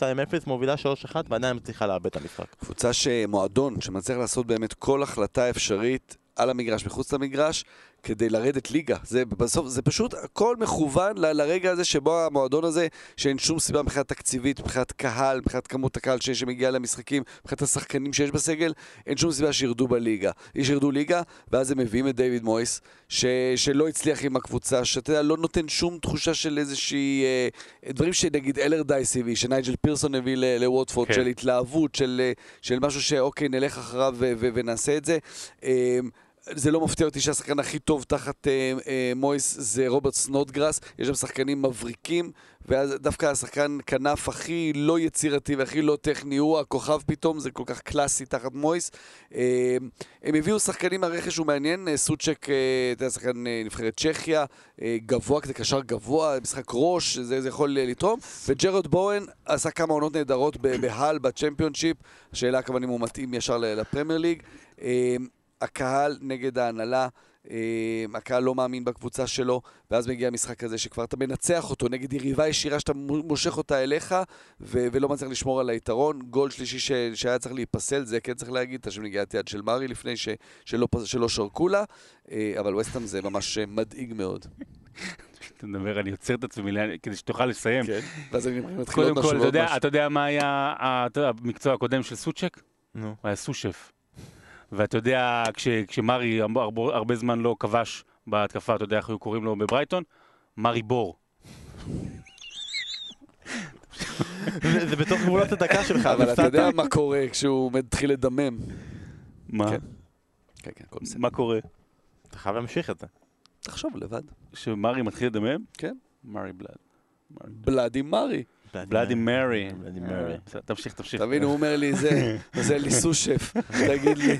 מובילה 3-1, ועדיין מצליחה לאבד את המשחק. קבוצה שמועדון שמצליח לעשות באמת כל החלטה אפשרית על המגרש, מחוץ למגרש, כדי לרדת ליגה. זה בסוף, זה פשוט הכל מכוון ל- לרגע הזה שבו המועדון הזה, שאין שום סיבה מבחינת תקציבית, מבחינת קהל, מבחינת כמות הקהל ש- שמגיע למשחקים, מבחינת השחקנים שיש בסגל, אין שום סיבה שירדו בליגה. שירדו ליגה, ואז הם מביאים את דיוויד מויס, ש- שלא הצליח עם הקבוצה, שאתה יודע, לא נותן שום תחושה של איזושהי... אה, דברים שנגיד אלרדייס הביא, שנייג'ל פירסון הביא ל- לווטפורד, כן. של התלהבות, של, אה, של משהו שאוקיי, נלך אחריו ו- ו- ונעשה את זה. אה, זה לא מפתיע אותי שהשחקן הכי טוב תחת אה, אה, מויס זה רוברט סנודגרס, יש שם שחקנים מבריקים, ואז דווקא השחקן כנף הכי לא יצירתי והכי לא טכני הוא הכוכב פתאום, זה כל כך קלאסי תחת מויס. אה, הם הביאו שחקנים מהרכש הוא מעניין, אה, סוצ'ק, אה, אתה יודע, שחקן אה, נבחרת צ'כיה, אה, גבוה כזה, קשר גבוה, משחק ראש, זה, זה יכול אה, לתרום, וג'רד בואן עשה כמה עונות נהדרות בהל, בצ'מפיונשיפ, השאלה כמובן אם הוא מתאים ישר לפרמייר ליג. הקהל נגד ההנהלה, אה, הקהל לא מאמין בקבוצה שלו, ואז מגיע המשחק הזה שכבר אתה מנצח אותו נגד יריבה ישירה שאתה מושך אותה אליך, ו- ולא מצליח לשמור על היתרון. גול שלישי ש- שהיה צריך להיפסל, זה כן צריך להגיד, הייתה שם נגיעת יד של מארי לפני ש- שלא, פס- שלא שרקו לה, אה, אבל וסטאם זה ממש אה, מדאיג מאוד. אתה מדבר, אני עוצר את עצמי כדי שתוכל לסיים. כן. ואז אני מתחיל קודם עוד משהו כל, אתה יודע- מה היה המקצוע הקודם של סוצ'ק? נו. הוא היה סושף. ואתה יודע, כש- כשמרי הרבה- הרבה- הרבה זמן לא כבש בהתקפה, אתה יודע איך היו קוראים לו בברייטון? מרי בור. זה בתוך גבולות הדקה שלך, אבל אתה. יודע מה קורה כשהוא מתחיל לדמם. מה? כן. כן, כן, הכל בסדר. מה קורה? אתה חייב להמשיך את זה. תחשוב לבד. שמרי מתחיל לדמם? כן. מרי בלאד. בלאדי מרי. בלאדי מרי. בסדר, תמשיך, תמשיך. תבין, הוא אומר לי, זה, זה לי סושף. תגיד לי.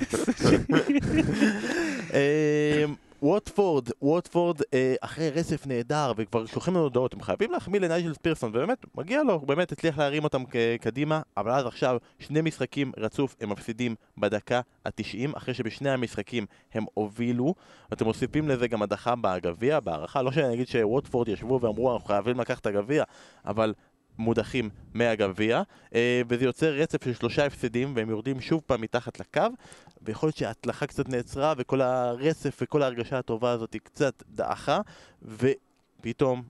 אה, ווטפורד, ווטפורד אה, אחרי רצף נהדר וכבר שולחים לנו הודעות, הם חייבים להחמיא לנייג'ל ספירסון ובאמת, מגיע לו, הוא באמת הצליח להרים אותם קדימה, אבל אז עכשיו שני משחקים רצוף הם מפסידים בדקה ה-90, אחרי שבשני המשחקים הם הובילו, ואתם מוסיפים לזה גם הדחה בגביע, בהערכה, לא שאני אגיד שווטפורד ישבו ואמרו אנחנו חייבים לקחת את הגביע, אבל מודחים מהגביע, אה, וזה יוצר רצף של שלושה הפסדים והם יורדים שוב פעם מתחת לקו ויכול להיות שההצלחה קצת נעצרה וכל הרצף וכל ההרגשה הטובה הזאת היא קצת דעכה ופתאום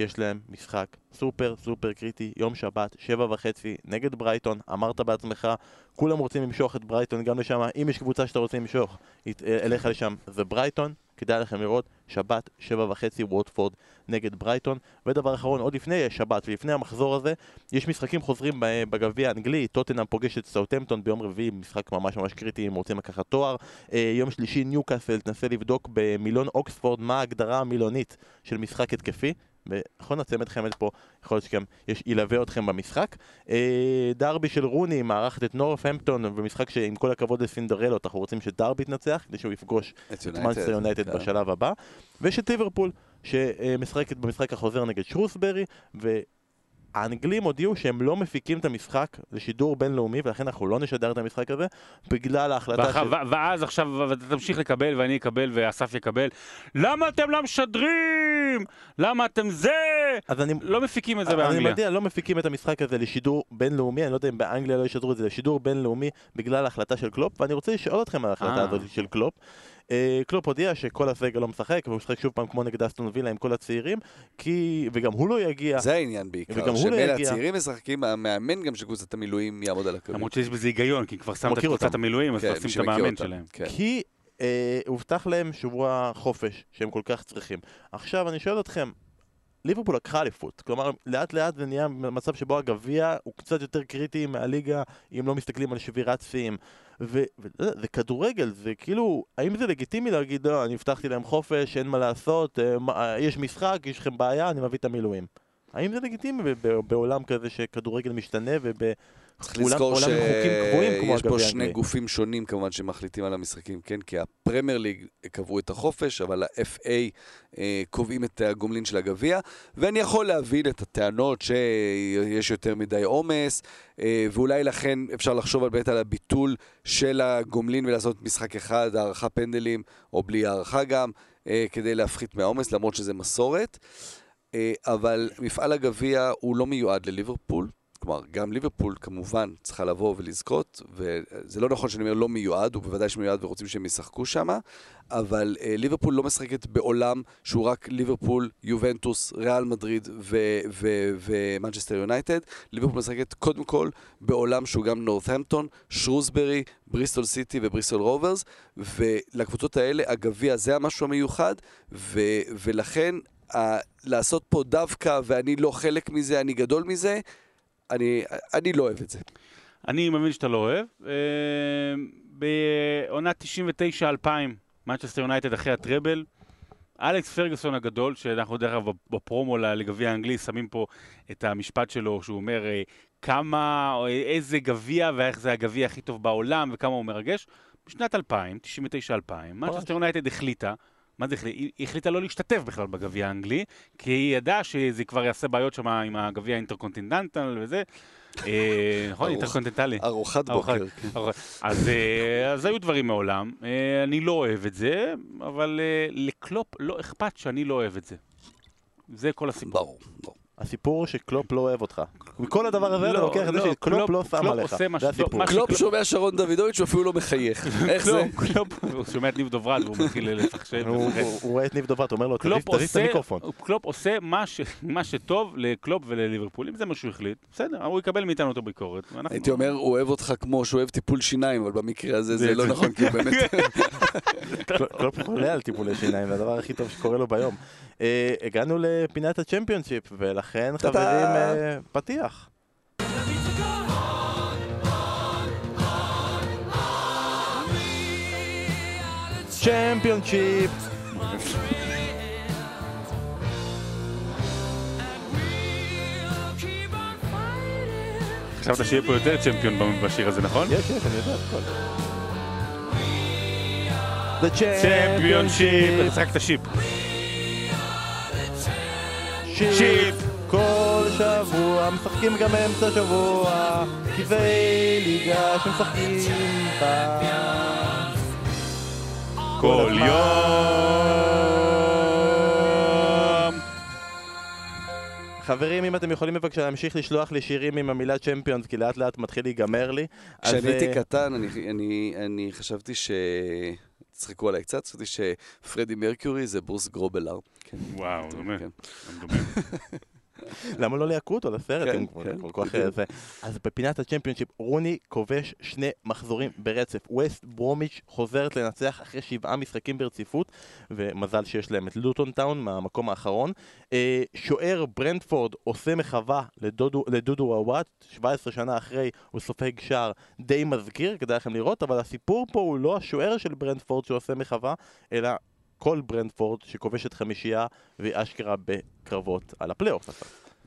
יש להם משחק סופר סופר קריטי, יום שבת, שבע וחצי, נגד ברייטון, אמרת בעצמך, כולם רוצים למשוך את ברייטון גם לשם, אם יש קבוצה שאתה רוצה למשוך אליך לשם זה ברייטון, כדאי לכם לראות, שבת, שבע וחצי, ווטפורד נגד ברייטון, ודבר אחרון, עוד לפני שבת ולפני המחזור הזה, יש משחקים חוזרים בגביע האנגלי, טוטנאם פוגש את סאוטהמפטון ביום רביעי, משחק ממש ממש קריטי אם רוצים לקחת תואר. אה, יום שלישי ניוקאסל תנסה לבדוק במילון אוקספורד מה ההגדרה המילונית של משחק התקפי. ונכון הצמד חמד פה, יכול להיות שגם יש, ילווה אתכם במשחק. אה, דרבי של רוני מארחת את נורת'המפטון במשחק שעם כל הכבוד לסינדרלות אנחנו רוצים שדרבי יתנצח כדי שהוא יפגוש את מנסטר יונייטד כן. בשלב הבא ויש את ליברפול שמשחקת במשחק החוזר נגד שרוסברי והאנגלים הודיעו שהם לא מפיקים את המשחק לשידור בינלאומי ולכן אנחנו לא נשדר את המשחק הזה בגלל ההחלטה ואח- של... ואז עכשיו, ואתה תמשיך לקבל, ואני אקבל, ואסף יקבל. למה אתם לא משדרים? למה אתם זה? אז אני... לא מפיקים את זה אני באנגליה. מודיע, לא מפיקים את המשחק הזה לשידור בינלאומי, אני לא יודע אם באנגליה לא ישדרו את זה לשידור בינלאומי בגלל ההחלטה של קלופ, ואני רוצה לשאול אתכם על ההחלטה אה. הזאת של קלופ. אה, קלופ הודיע שכל הסגל לא משחק, והוא משחק שוב פעם כמו נגד אסטון וילה עם כל הצעירים, כי... וגם הוא לא יגיע. זה העניין בעיקר, לא שמילא. הצעירים משחקים, המאמן גם של קבוצת המילואים יעמוד על הקווים. למרות שיש בזה היגיון, כי כבר שמת את קבוצת. המילואים, אז כן, תשים מי את המאמן שלהם. כן. כי אה, הובטח להם שבוע חופש שהם כל כך צריכים. עכשיו אני שואל אתכם, ליברפול לקחה אליפות, כלומר לאט לאט זה נהיה מצב שבו הגביע הוא קצת יותר קריטי מהליגה אם לא מסתכלים על שבירת שיאים. וזה זה כדורגל, זה כאילו, האם זה לגיטימי להגיד, לא, אני הבטחתי להם חופש, אין מה לעשות, אה, אה, יש משחק, יש לכם בעיה, אני מביא את המילואים. האם זה לגיטימי בעולם כזה שכדורגל משתנה צריך לזכור שיש פה שני? גופים שונים כמובן שמחליטים על המשחקים, כן? כי הפרמייר ליג קבעו את החופש, אבל ה-FA אה, קובעים את הגומלין של הגביע, ואני יכול להבין את הטענות שיש יותר מדי עומס, אה, ואולי לכן אפשר לחשוב על באמת על הביטול של הגומלין ולעשות משחק אחד, הערכה פנדלים, או בלי הערכה גם, אה, כדי להפחית מהעומס, למרות שזה מסורת. אה, אבל מפעל הגביע הוא לא מיועד לליברפול. כלומר, גם ליברפול כמובן צריכה לבוא ולזכות, וזה לא נכון שאני אומר לא מיועד, הוא בוודאי שמיועד ורוצים שהם ישחקו שם, אבל אה, ליברפול לא משחקת בעולם שהוא רק ליברפול, יובנטוס, ריאל מדריד ומנצ'סטר יונייטד. ליברפול משחקת קודם כל בעולם שהוא גם נורת'המפטון, שרוסברי, בריסטול סיטי ובריסטול רוברס, ולקבוצות האלה הגביע זה המשהו המיוחד, ו- ולכן לעשות פה דווקא ואני לא חלק מזה, אני גדול מזה, אני, אני לא אוהב את זה. אני מבין שאתה לא אוהב. אה, בעונת 99-2000, מנצ'סטר יונייטד אחרי הטראבל, אלכס פרגוסון הגדול, שאנחנו דרך אגב בפרומו לגביע האנגלי שמים פה את המשפט שלו, שהוא אומר אה, כמה, או איזה גביע ואיך זה הגביע הכי טוב בעולם וכמה הוא מרגש. בשנת 2000, 99-2000, מנצ'סטר יונייטד החליטה, מה זה החליטה? היא החליטה לא להשתתף בכלל בגביע האנגלי, כי היא ידעה שזה כבר יעשה בעיות שם עם הגביע האינטרקונטיננטל וזה. אה, נכון, אינטרקונטיננטלי. ארוחת בוקר. כן. אז אה, אז היו דברים מעולם. אה, אני לא אוהב את זה, אבל לקלופ לא אכפת שאני לא אוהב את זה. זה כל הסיפור. ברור, ברור. הסיפור הוא שקלופ לא אוהב אותך. מכל הדבר הזה אתה לא, לוקח את זה לא, שקלופ קלופ- לא שם עליך. זה הסיפור. קלופ שומע שרון דוידוביץ' ואפילו לא מחייך. איך זה? קלופ, הוא שומע את ניב דוברת והוא מתחיל לפחשב. הוא-. הוא הוא רואה את ניב דוברת, הוא אומר לו, תזיז את המיקרופון. קלופ עושה מה, שטוב לקלופ ולליברפול, אם זה מה שהוא החליט, בסדר, הוא יקבל מאיתנו את הביקורת. הייתי אומר, הוא אוהב אותך כמו שהוא אוהב טיפול שיניים, אבל במקרה הזה זה- לא נכון, כי הוא באמת... קלופ- קלופ חולה על טיפולי שיניים, זה הדבר הכי טוב שקורה לו ביום. אה, הגענו לפינת הצ'מפיונשיפ, ולכן. חברים, אה, פתיח. צ'מפיונשיפ! חשבת שיהיה פה יותר צ'מפיון בשיר הזה, נכון? יש, יש, אני יודע את הכל. The צ'מפיונשיפ! Championship! תשחק את השיפ. שיפ! כל שבוע משחקים גם באמצע שבוע כי זה ליגה שמשחקים בה כל. יום! חברים, אם אתם יכולים בבקשה להמשיך לשלוח לי שירים עם המילה צ'מפיונס כי לאט לאט מתחיל להיגמר לי אז, כשאני הייתי אה, קטן, אני- אני- אני חשבתי ש... צחקו עליי קצת, חשבתי שפרדי מרקיורי זה ברוס גרובלר. כן. וואו, דומה. למה לא ליעקו אותו לסרט? כן, כן, כל כך בדיוק. זה. אז בפינת הצ'מפיונשיפ, רוני כובש שני מחזורים ברצף. ווסט ברומיץ' חוזרת לנצח אחרי שבעה משחקים ברציפות, ומזל שיש להם את לוטון טאון מהמקום האחרון. אה, שוער ברנדפורד עושה מחווה לדודו, לדודו וואט, 17 שנה אחרי הוא סופג שער די מזכיר, כדאי לכם לראות, אבל הסיפור פה הוא לא השוער של ברנדפורד שעושה מחווה, אלא כל ברנדפורד שכובשת חמישייה והיא אשכרה בקרבות על הפלייאוף.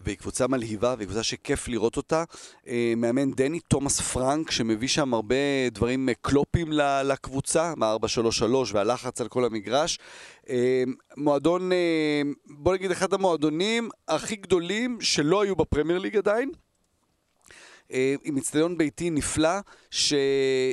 והיא קבוצה מלהיבה, והיא קבוצה שכיף לראות אותה. אה, מאמן דני תומאס פרנק, שמביא שם הרבה דברים אה, קלופים לקבוצה, מה-4-3-3 והלחץ על כל המגרש. אה, מועדון, בוא נגיד, אחד המועדונים הכי גדולים שלא היו בפרמייר ליג עדיין. עם אצטדיון ביתי נפלא, ש...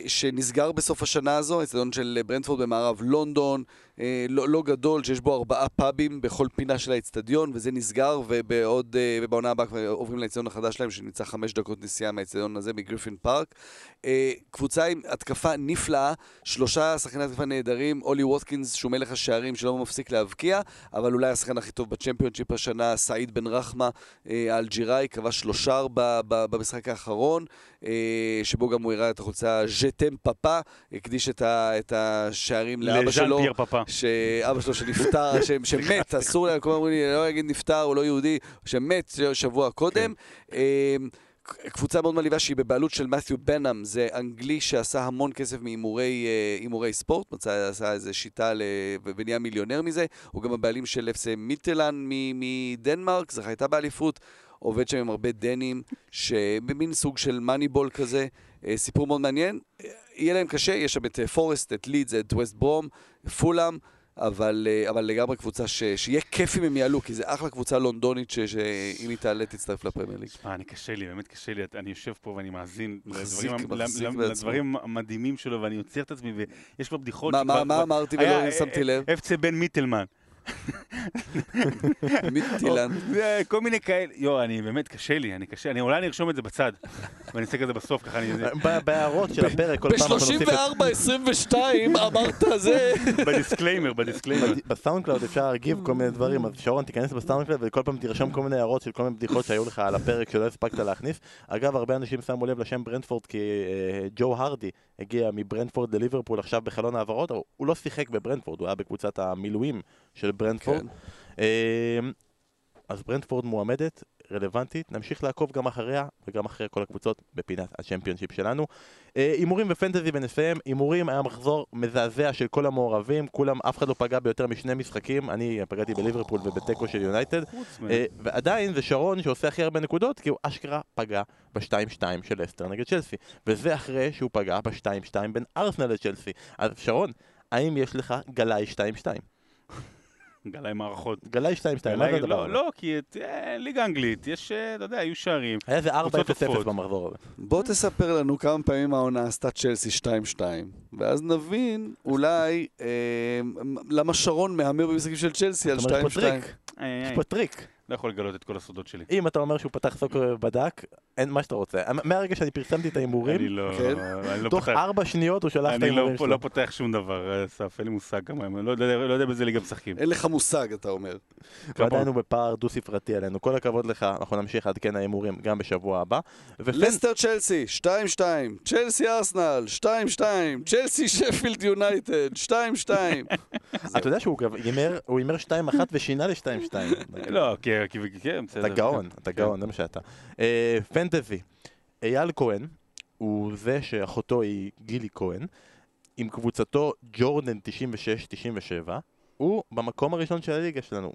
שנסגר בסוף השנה הזו, אצטדיון של ברנדפורד במערב לונדון, אה, לא, לא גדול, שיש בו ארבעה פאבים בכל פינה של האצטדיון, וזה נסגר, ובעוד, אה, ובעונה הבאה כבר עוברים לאצטדיון החדש שלהם, שנמצא חמש דקות נסיעה מהאצטדיון הזה, מגריפין פארק. אה, קבוצה עם התקפה נפלאה, שלושה שחקני התקפה נהדרים, אולי ווטקינס, שהוא מלך השערים שלא מפסיק להבקיע, אבל אולי השחקן הכי טוב בצ'מפיונשיפ השנה, סעיד בן רחמה, אה, האלג'יראי, כבש שלושה במשחק האחרון, אה, שבו גם הוא הראה את החולצה ז'טם פאפה, הקדיש את, ה, את השערים לאבא לז'אן שלו. פייר פאפה. שאבא שלו שנפטר, ש- שמת, אסור להם, כל הזמן אומרים לי, לא להגיד נפטר, הוא לא יהודי, שמת שבוע קודם. אה, קבוצה מאוד מלהיבה שהיא בבעלות של מת'יו בנאם, זה אנגלי שעשה המון כסף מהימורי אה, ספורט, מצא, עשה איזה שיטה. ונהיה מיליונר מזה, הוא גם הבעלים של אפסי מיטלן מדנמרק, זכה הייתה באליפות, עובד שם עם הרבה דנים, שבמין סוג של מאניבול כזה, סיפור מאוד מעניין. אה, יהיה להם קשה, יש שם את אה, פורסט, את לידס, את ווסט ברום, פולאם. אבל, אה, אבל לגמרי קבוצה ש, שיהיה כיף אם הם יעלו, כי זה אחלה קבוצה לונדונית ש- שאם היא תעלה תצטרף לפרמייר ליג. אה, אני קשה לי, באמת קשה לי. אני יושב פה ואני מאזין מחזיק- לדברים- מחזיק. לדברים המדהימים שלו, ואני עוצר את עצמי, ויש לו בדיחות מה, שכבר- מה, מה אמרתי היה, ולא שמתי אה, לב? אפצה בן מיטלמן. מיטילן. כל מיני כאלה, יואו, אני באמת קשה לי, אני קשה, אני אולי אני ארשום את זה בצד, ואני אעשה כזה בסוף, ככה אני... בהערות של הפרק כל פעם אנחנו נוסיף את... ב-34-22 אמרת זה. בדיסקליימר, בדיסקליימר. בד- בסאונדקלאוד אפשר להגיב כל מיני דברים, אז שרון תיכנס בסאונדקלאוד וכל פעם תרשום כל מיני הערות של כל מיני בדיחות שהיו לך על הפרק שלא הספקת להכניס. אגב, הרבה אנשים שמו לב לשם ברנדפורד כי אה, ג'ו הרדי הגיע מברנדפורד לליברפול עכשיו בחלון העברות, הוא לא שיחק בברנדפורד, הוא היה בקבוצת המילואים של ברנדפורד. כן. אה, אז ברנדפורד מועמדת, רלוונטית, נמשיך לעקוב גם אחריה וגם אחרי כל הקבוצות בפינת הצ'מפיונשיפ שלנו. אה, הימורים ופנטזי ונסיים, הימורים היה מחזור מזעזע של כל המעורבים, כולם, אף אחד לא פגע ביותר משני משחקים, אני פגעתי בליברפול ובתיקו של יונייטד, אה, ועדיין זה שרון שעושה הכי הרבה נקודות, כי הוא אשכרה פגע ב-2-2 של לסטר נגד צ'לסי, וזה אחרי שהוא פגע ב-2-2 בין ארסנל לצ'לסי. אז שרון, האם יש לך גלאי 2-2? גלאי מערכות. גלאי 2-2, מה זה הדבר לא, הזה? לא, כי אה, ליגה אנגלית, יש, אה, אתה יודע, היו שערים. היה איזה 4-0-0 קבוצות עפות. במחזור הזה. בוא תספר לנו כמה פעמים העונה עשתה צ'לסי 2-2, ואז נבין אולי אה, למה שרון מהמר במשחקים של צ'לסי על זאת אומרת, יש פה 2-2. טריק, אה, יש פה טריק. לא יכול לגלות את כל הסודות שלי. אם אתה אומר שהוא פתח סוקר ובדק, אין מה שאתה רוצה. מהרגע שאני פרסמתי את אני ההימורים, לא, כן. אני לא תוך ארבע שניות הוא שלח את אני ההימורים לא, שלו. לא פותח שום דבר, אסף, אין לי מושג כמה הם, לא יודע- לא יודע באיזה ליגה משחקים. אין לך מושג, אתה אומר. ועדיין הוא בפער דו-ספרתי עלינו. כל הכבוד לך, אנחנו נמשיך לעדכן ההימורים גם בשבוע הבא. לסטר צ'לסי, 2-2, צ'לסי ארסנל, 2-2, צ'לסי שפילד יונייטד, 2-2. אתה יודע שהוא הימר, הוא הימר 2-1 ושינה ל-2-2. לא, כי, כן, בסדר. אתה גאון, אתה כן. גאון, זה מה שאתה. אה, פנטזי, אייל כהן, הוא זה שאחותו היא גילי כהן, עם קבוצתו ג'ורדן 96-97, הוא במקום הראשון של הליגה שלנו,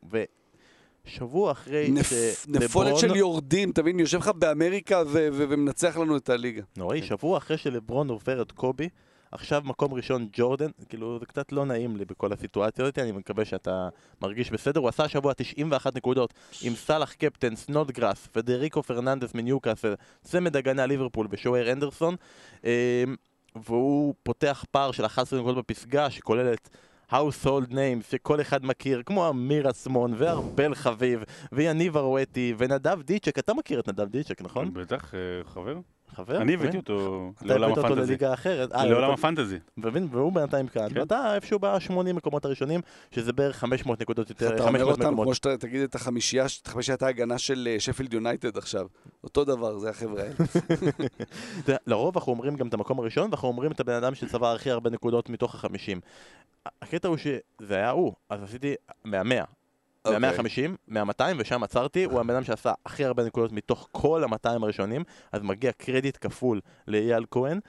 ושבוע אחרי נפ- שלברון- נפולת של יורדים, אתה מבין? יושב לך באמריקה ו- ו- ומנצח לנו את הליגה. נוראי, שבוע אחרי שלברון עובר את קובי, עכשיו מקום ראשון ג'ורדן, כאילו זה קצת לא נעים לי בכל הסיטואציה הזאת, אני מקווה שאתה מרגיש בסדר. הוא עשה השבוע 91 נקודות עם סאלח קפטן, סנודגרס, פדריקו פרננדס מניוקאסל, צמד הגנה ליברפול ושוער אנדרסון, אמ, והוא פותח פער של 11 נקודות בפסגה שכוללת household names שכל אחד מכיר, כמו אמיר אסמון וארבל חביב ויניב ארואטי ונדב דיצ'ק, אתה מכיר את נדב דיצ'ק, נכון? בטח, אה, חבר. חבר? אני. הבאתי אותו אתה לעולם הבאת אותו הפנטזי. לליגה אחרת. אה, לעולם הפנטזי. מבין? והוא בינתיים כאן. כן. ואתה איפשהו ב-80 מקומות הראשונים, שזה בערך 500 נקודות יותר, אתה אומר 500 אותם מקומות. כמו שאתה תגיד את החמישייה, את חמישיית ההגנה של אה, שפילד יונייטד עכשיו. אותו דבר, זה החבר'ה האלה. אתה לרוב אנחנו אומרים גם את המקום הראשון, ואנחנו אומרים את הבן אדם שצבר הכי הרבה נקודות מתוך החמישים. הקטע הוא שזה היה הוא, אז עשיתי מהמאה. אוקיי. מה-150, מה-200, ושם עצרתי, הוא הבן אדם שעשה הכי הרבה נקודות מתוך כל ה-200 הראשונים, אז מגיע קרדיט כפול לאייל כהן.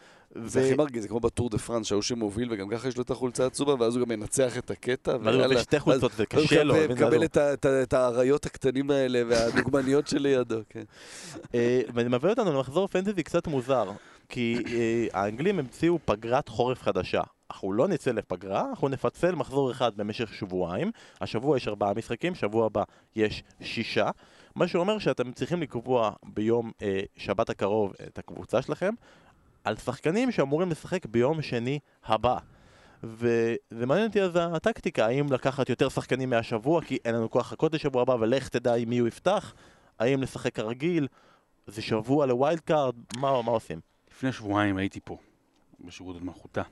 זה הכי מרגיז, זה כמו בטור דה פרנס, שההוא שמוביל וגם ככה יש לו את החולצה הצהובה, ואז הוא גם מנצח את הקטע. ואז הוא שתי חולצות, זה קשה לו. מקבל-? ואז מקבל הוא- את האריות הקטנים האלה והדוגמניות שלידו, כן. אה, וזה מביא אותנו למחזור פנטזי קצת מוזר, כי אה, האנגלים המציאו פגרת חורף חדשה. אנחנו לא נצא לפגרה, אנחנו נפצל מחזור אחד במשך שבועיים. השבוע יש ארבעה משחקים, שבוע הבא יש שישה. מה שאומר שאתם צריכים לקבוע ביום אה, שבת הקרוב את הקבוצה שלכם על שחקנים שאמורים לשחק ביום שני הבא. וזה מעניין אותי אז הטקטיקה, האם לקחת יותר שחקנים מהשבוע כי אין לנו כוח לחכות לשבוע הבא ולך תדע עם מי הוא יפתח, האם לשחק כרגיל, זה שבוע ל wild card, מה, מה עושים? לפני שבועיים הייתי פה, בשירות עוד מלכותה,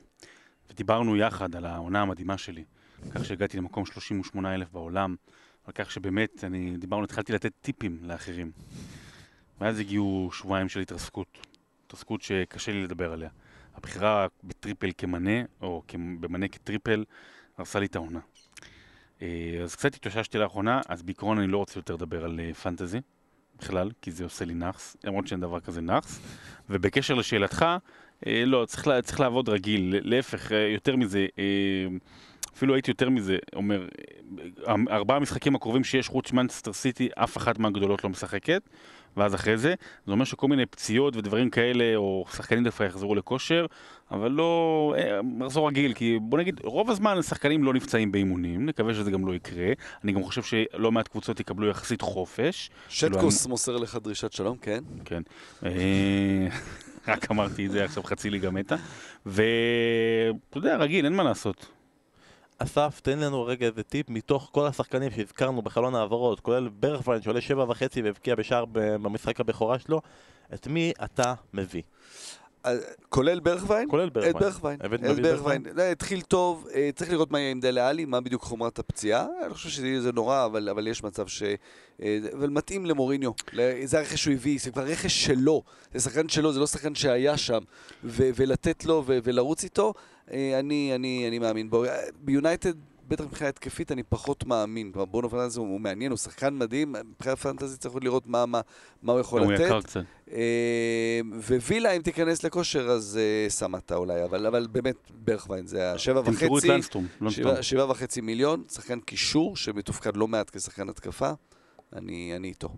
ודיברנו יחד על העונה המדהימה שלי, כך שהגעתי למקום 38 אלף בעולם, על כך שבאמת, אני, דיברנו, התחלתי לתת טיפים לאחרים. ואז הגיעו שבועיים של התרסקות, התרסקות שקשה לי לדבר עליה. הבחירה בטריפל כמנה, או במנה כטריפל, הרסה לי את העונה. אה, אז קצת התאוששתי לאחרונה, אז בעיקרון אני לא רוצה יותר לדבר על אה, פנטזי, בכלל, כי זה עושה לי נאחס, למרות שאין דבר כזה נאחס. ובקשר לשאלתך, לא, צריך, צריך לעבוד רגיל, להפך, אה, יותר מזה, אה, אפילו הייתי יותר מזה, אומר, אה, ארבעה המשחקים הקרובים שיש חוץ מנצ'סטר סיטי, אף אחת מהגדולות לא משחקת, ואז אחרי זה, זה אומר שכל מיני פציעות ודברים כאלה, או שחקנים דווקא יחזרו לכושר, אבל לא אה, מחזור רגיל, כי בוא נגיד, רוב הזמן שחקנים לא נפצעים באימונים, נקווה שזה גם לא יקרה. אני גם חושב שלא מעט קבוצות יקבלו יחסית חופש. שטקוס מוסר לך דרישת שלום, כן? כן. רק אמרתי את זה, עכשיו חצי ליגה מתה. ואתה יודע, רגיל, אין מה לעשות. אסף, תן לנו רגע איזה טיפ מתוך כל השחקנים שהזכרנו בחלון העברות, כולל ברכפלן שעולה שבע וחצי והבקיע בשער במשחק הבכורה שלו, את מי אתה מביא? אה, כולל ברכווין? כולל את ברכפלן. ברכווין. את ברכווין. לא, התחיל טוב, אה, צריך לראות מה יהיה עם דלה עלי, מה בדיוק חומרת הפציעה. אני חושב שזה נורא, אבל אבל יש מצב ש... אה, אבל מתאים למוריניו. זה הרכש שהוא הביא, זה כבר רכש שלו. זה שחקן שלו, זה לא שחקן שהיה שם. ו- ולתת לו ו- ולרוץ איתו, אני אני- אני מאמין בו. ביונייטד... בטח מבחינה התקפית אני פחות מאמין. כלומר, בונו פרננדס הוא הוא מעניין, הוא שחקן מדהים, מבחינה פנטזית צריך עוד לראות מה, מה, מה הוא יכול הוא לתת. יקר קצת. אה, ווילה, אם תיכנס לכושר, אז אה, סמטה אולי, אבל, אבל באמת, ברכווין זה השבע תמכרו את וחצי, לנסטרום. לנסטרום. שבע, שבע וחצי מיליון, שחקן קישור שמתופקד לא מעט כשחקן התקפה, אני, אני איתו.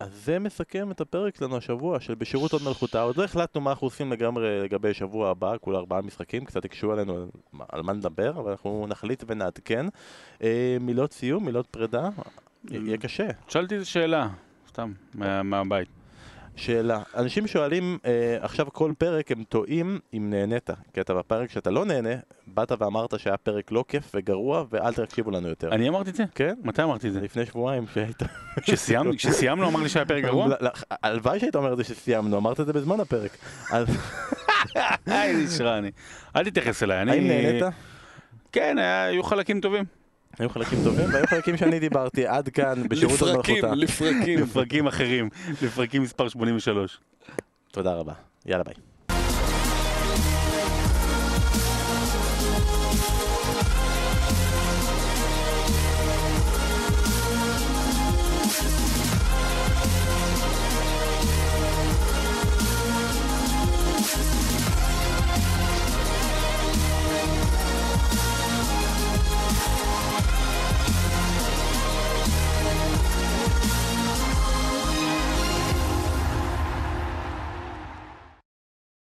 אז זה מסכם את הפרק שלנו השבוע של בשירות עוד מלכותה. עוד לא החלטנו מה אנחנו עושים לגמרי לגבי שבוע הבא, כולה ארבעה משחקים, קצת הקשו עלינו על, על מה נדבר, אבל אנחנו נחליט ונעדכן. אה, מילות סיום, מילות פרידה, יהיה קשה. שאלתי איזה שאלה, סתם, מה- מהבית. שאלה, אנשים שואלים אה, עכשיו כל פרק הם טועים אם נהנית, כי אתה בפרק שאתה לא נהנה, באת ואמרת שהיה פרק לא כיף וגרוע ואל תקשיבו לנו יותר. אני אמרתי את זה? כן? מתי אמרתי את זה? לפני שבועיים שהיית... כשסיימנו, כשסיימנו אמר לי שהיה פרק גרוע? הלוואי שהיית אומר את זה שסיימנו, אמרת את זה בזמן הפרק. איזה ישרה אני. אל תתייחס אליי, אני... האם נהנית? כן, היו חלקים טובים. היו חלקים טובים והיו חלקים שאני דיברתי עד כאן בשירות עוד לפרקים. לפרקים. לפרקים אחרים, לפרקים מספר 83. תודה רבה. יאללה ביי.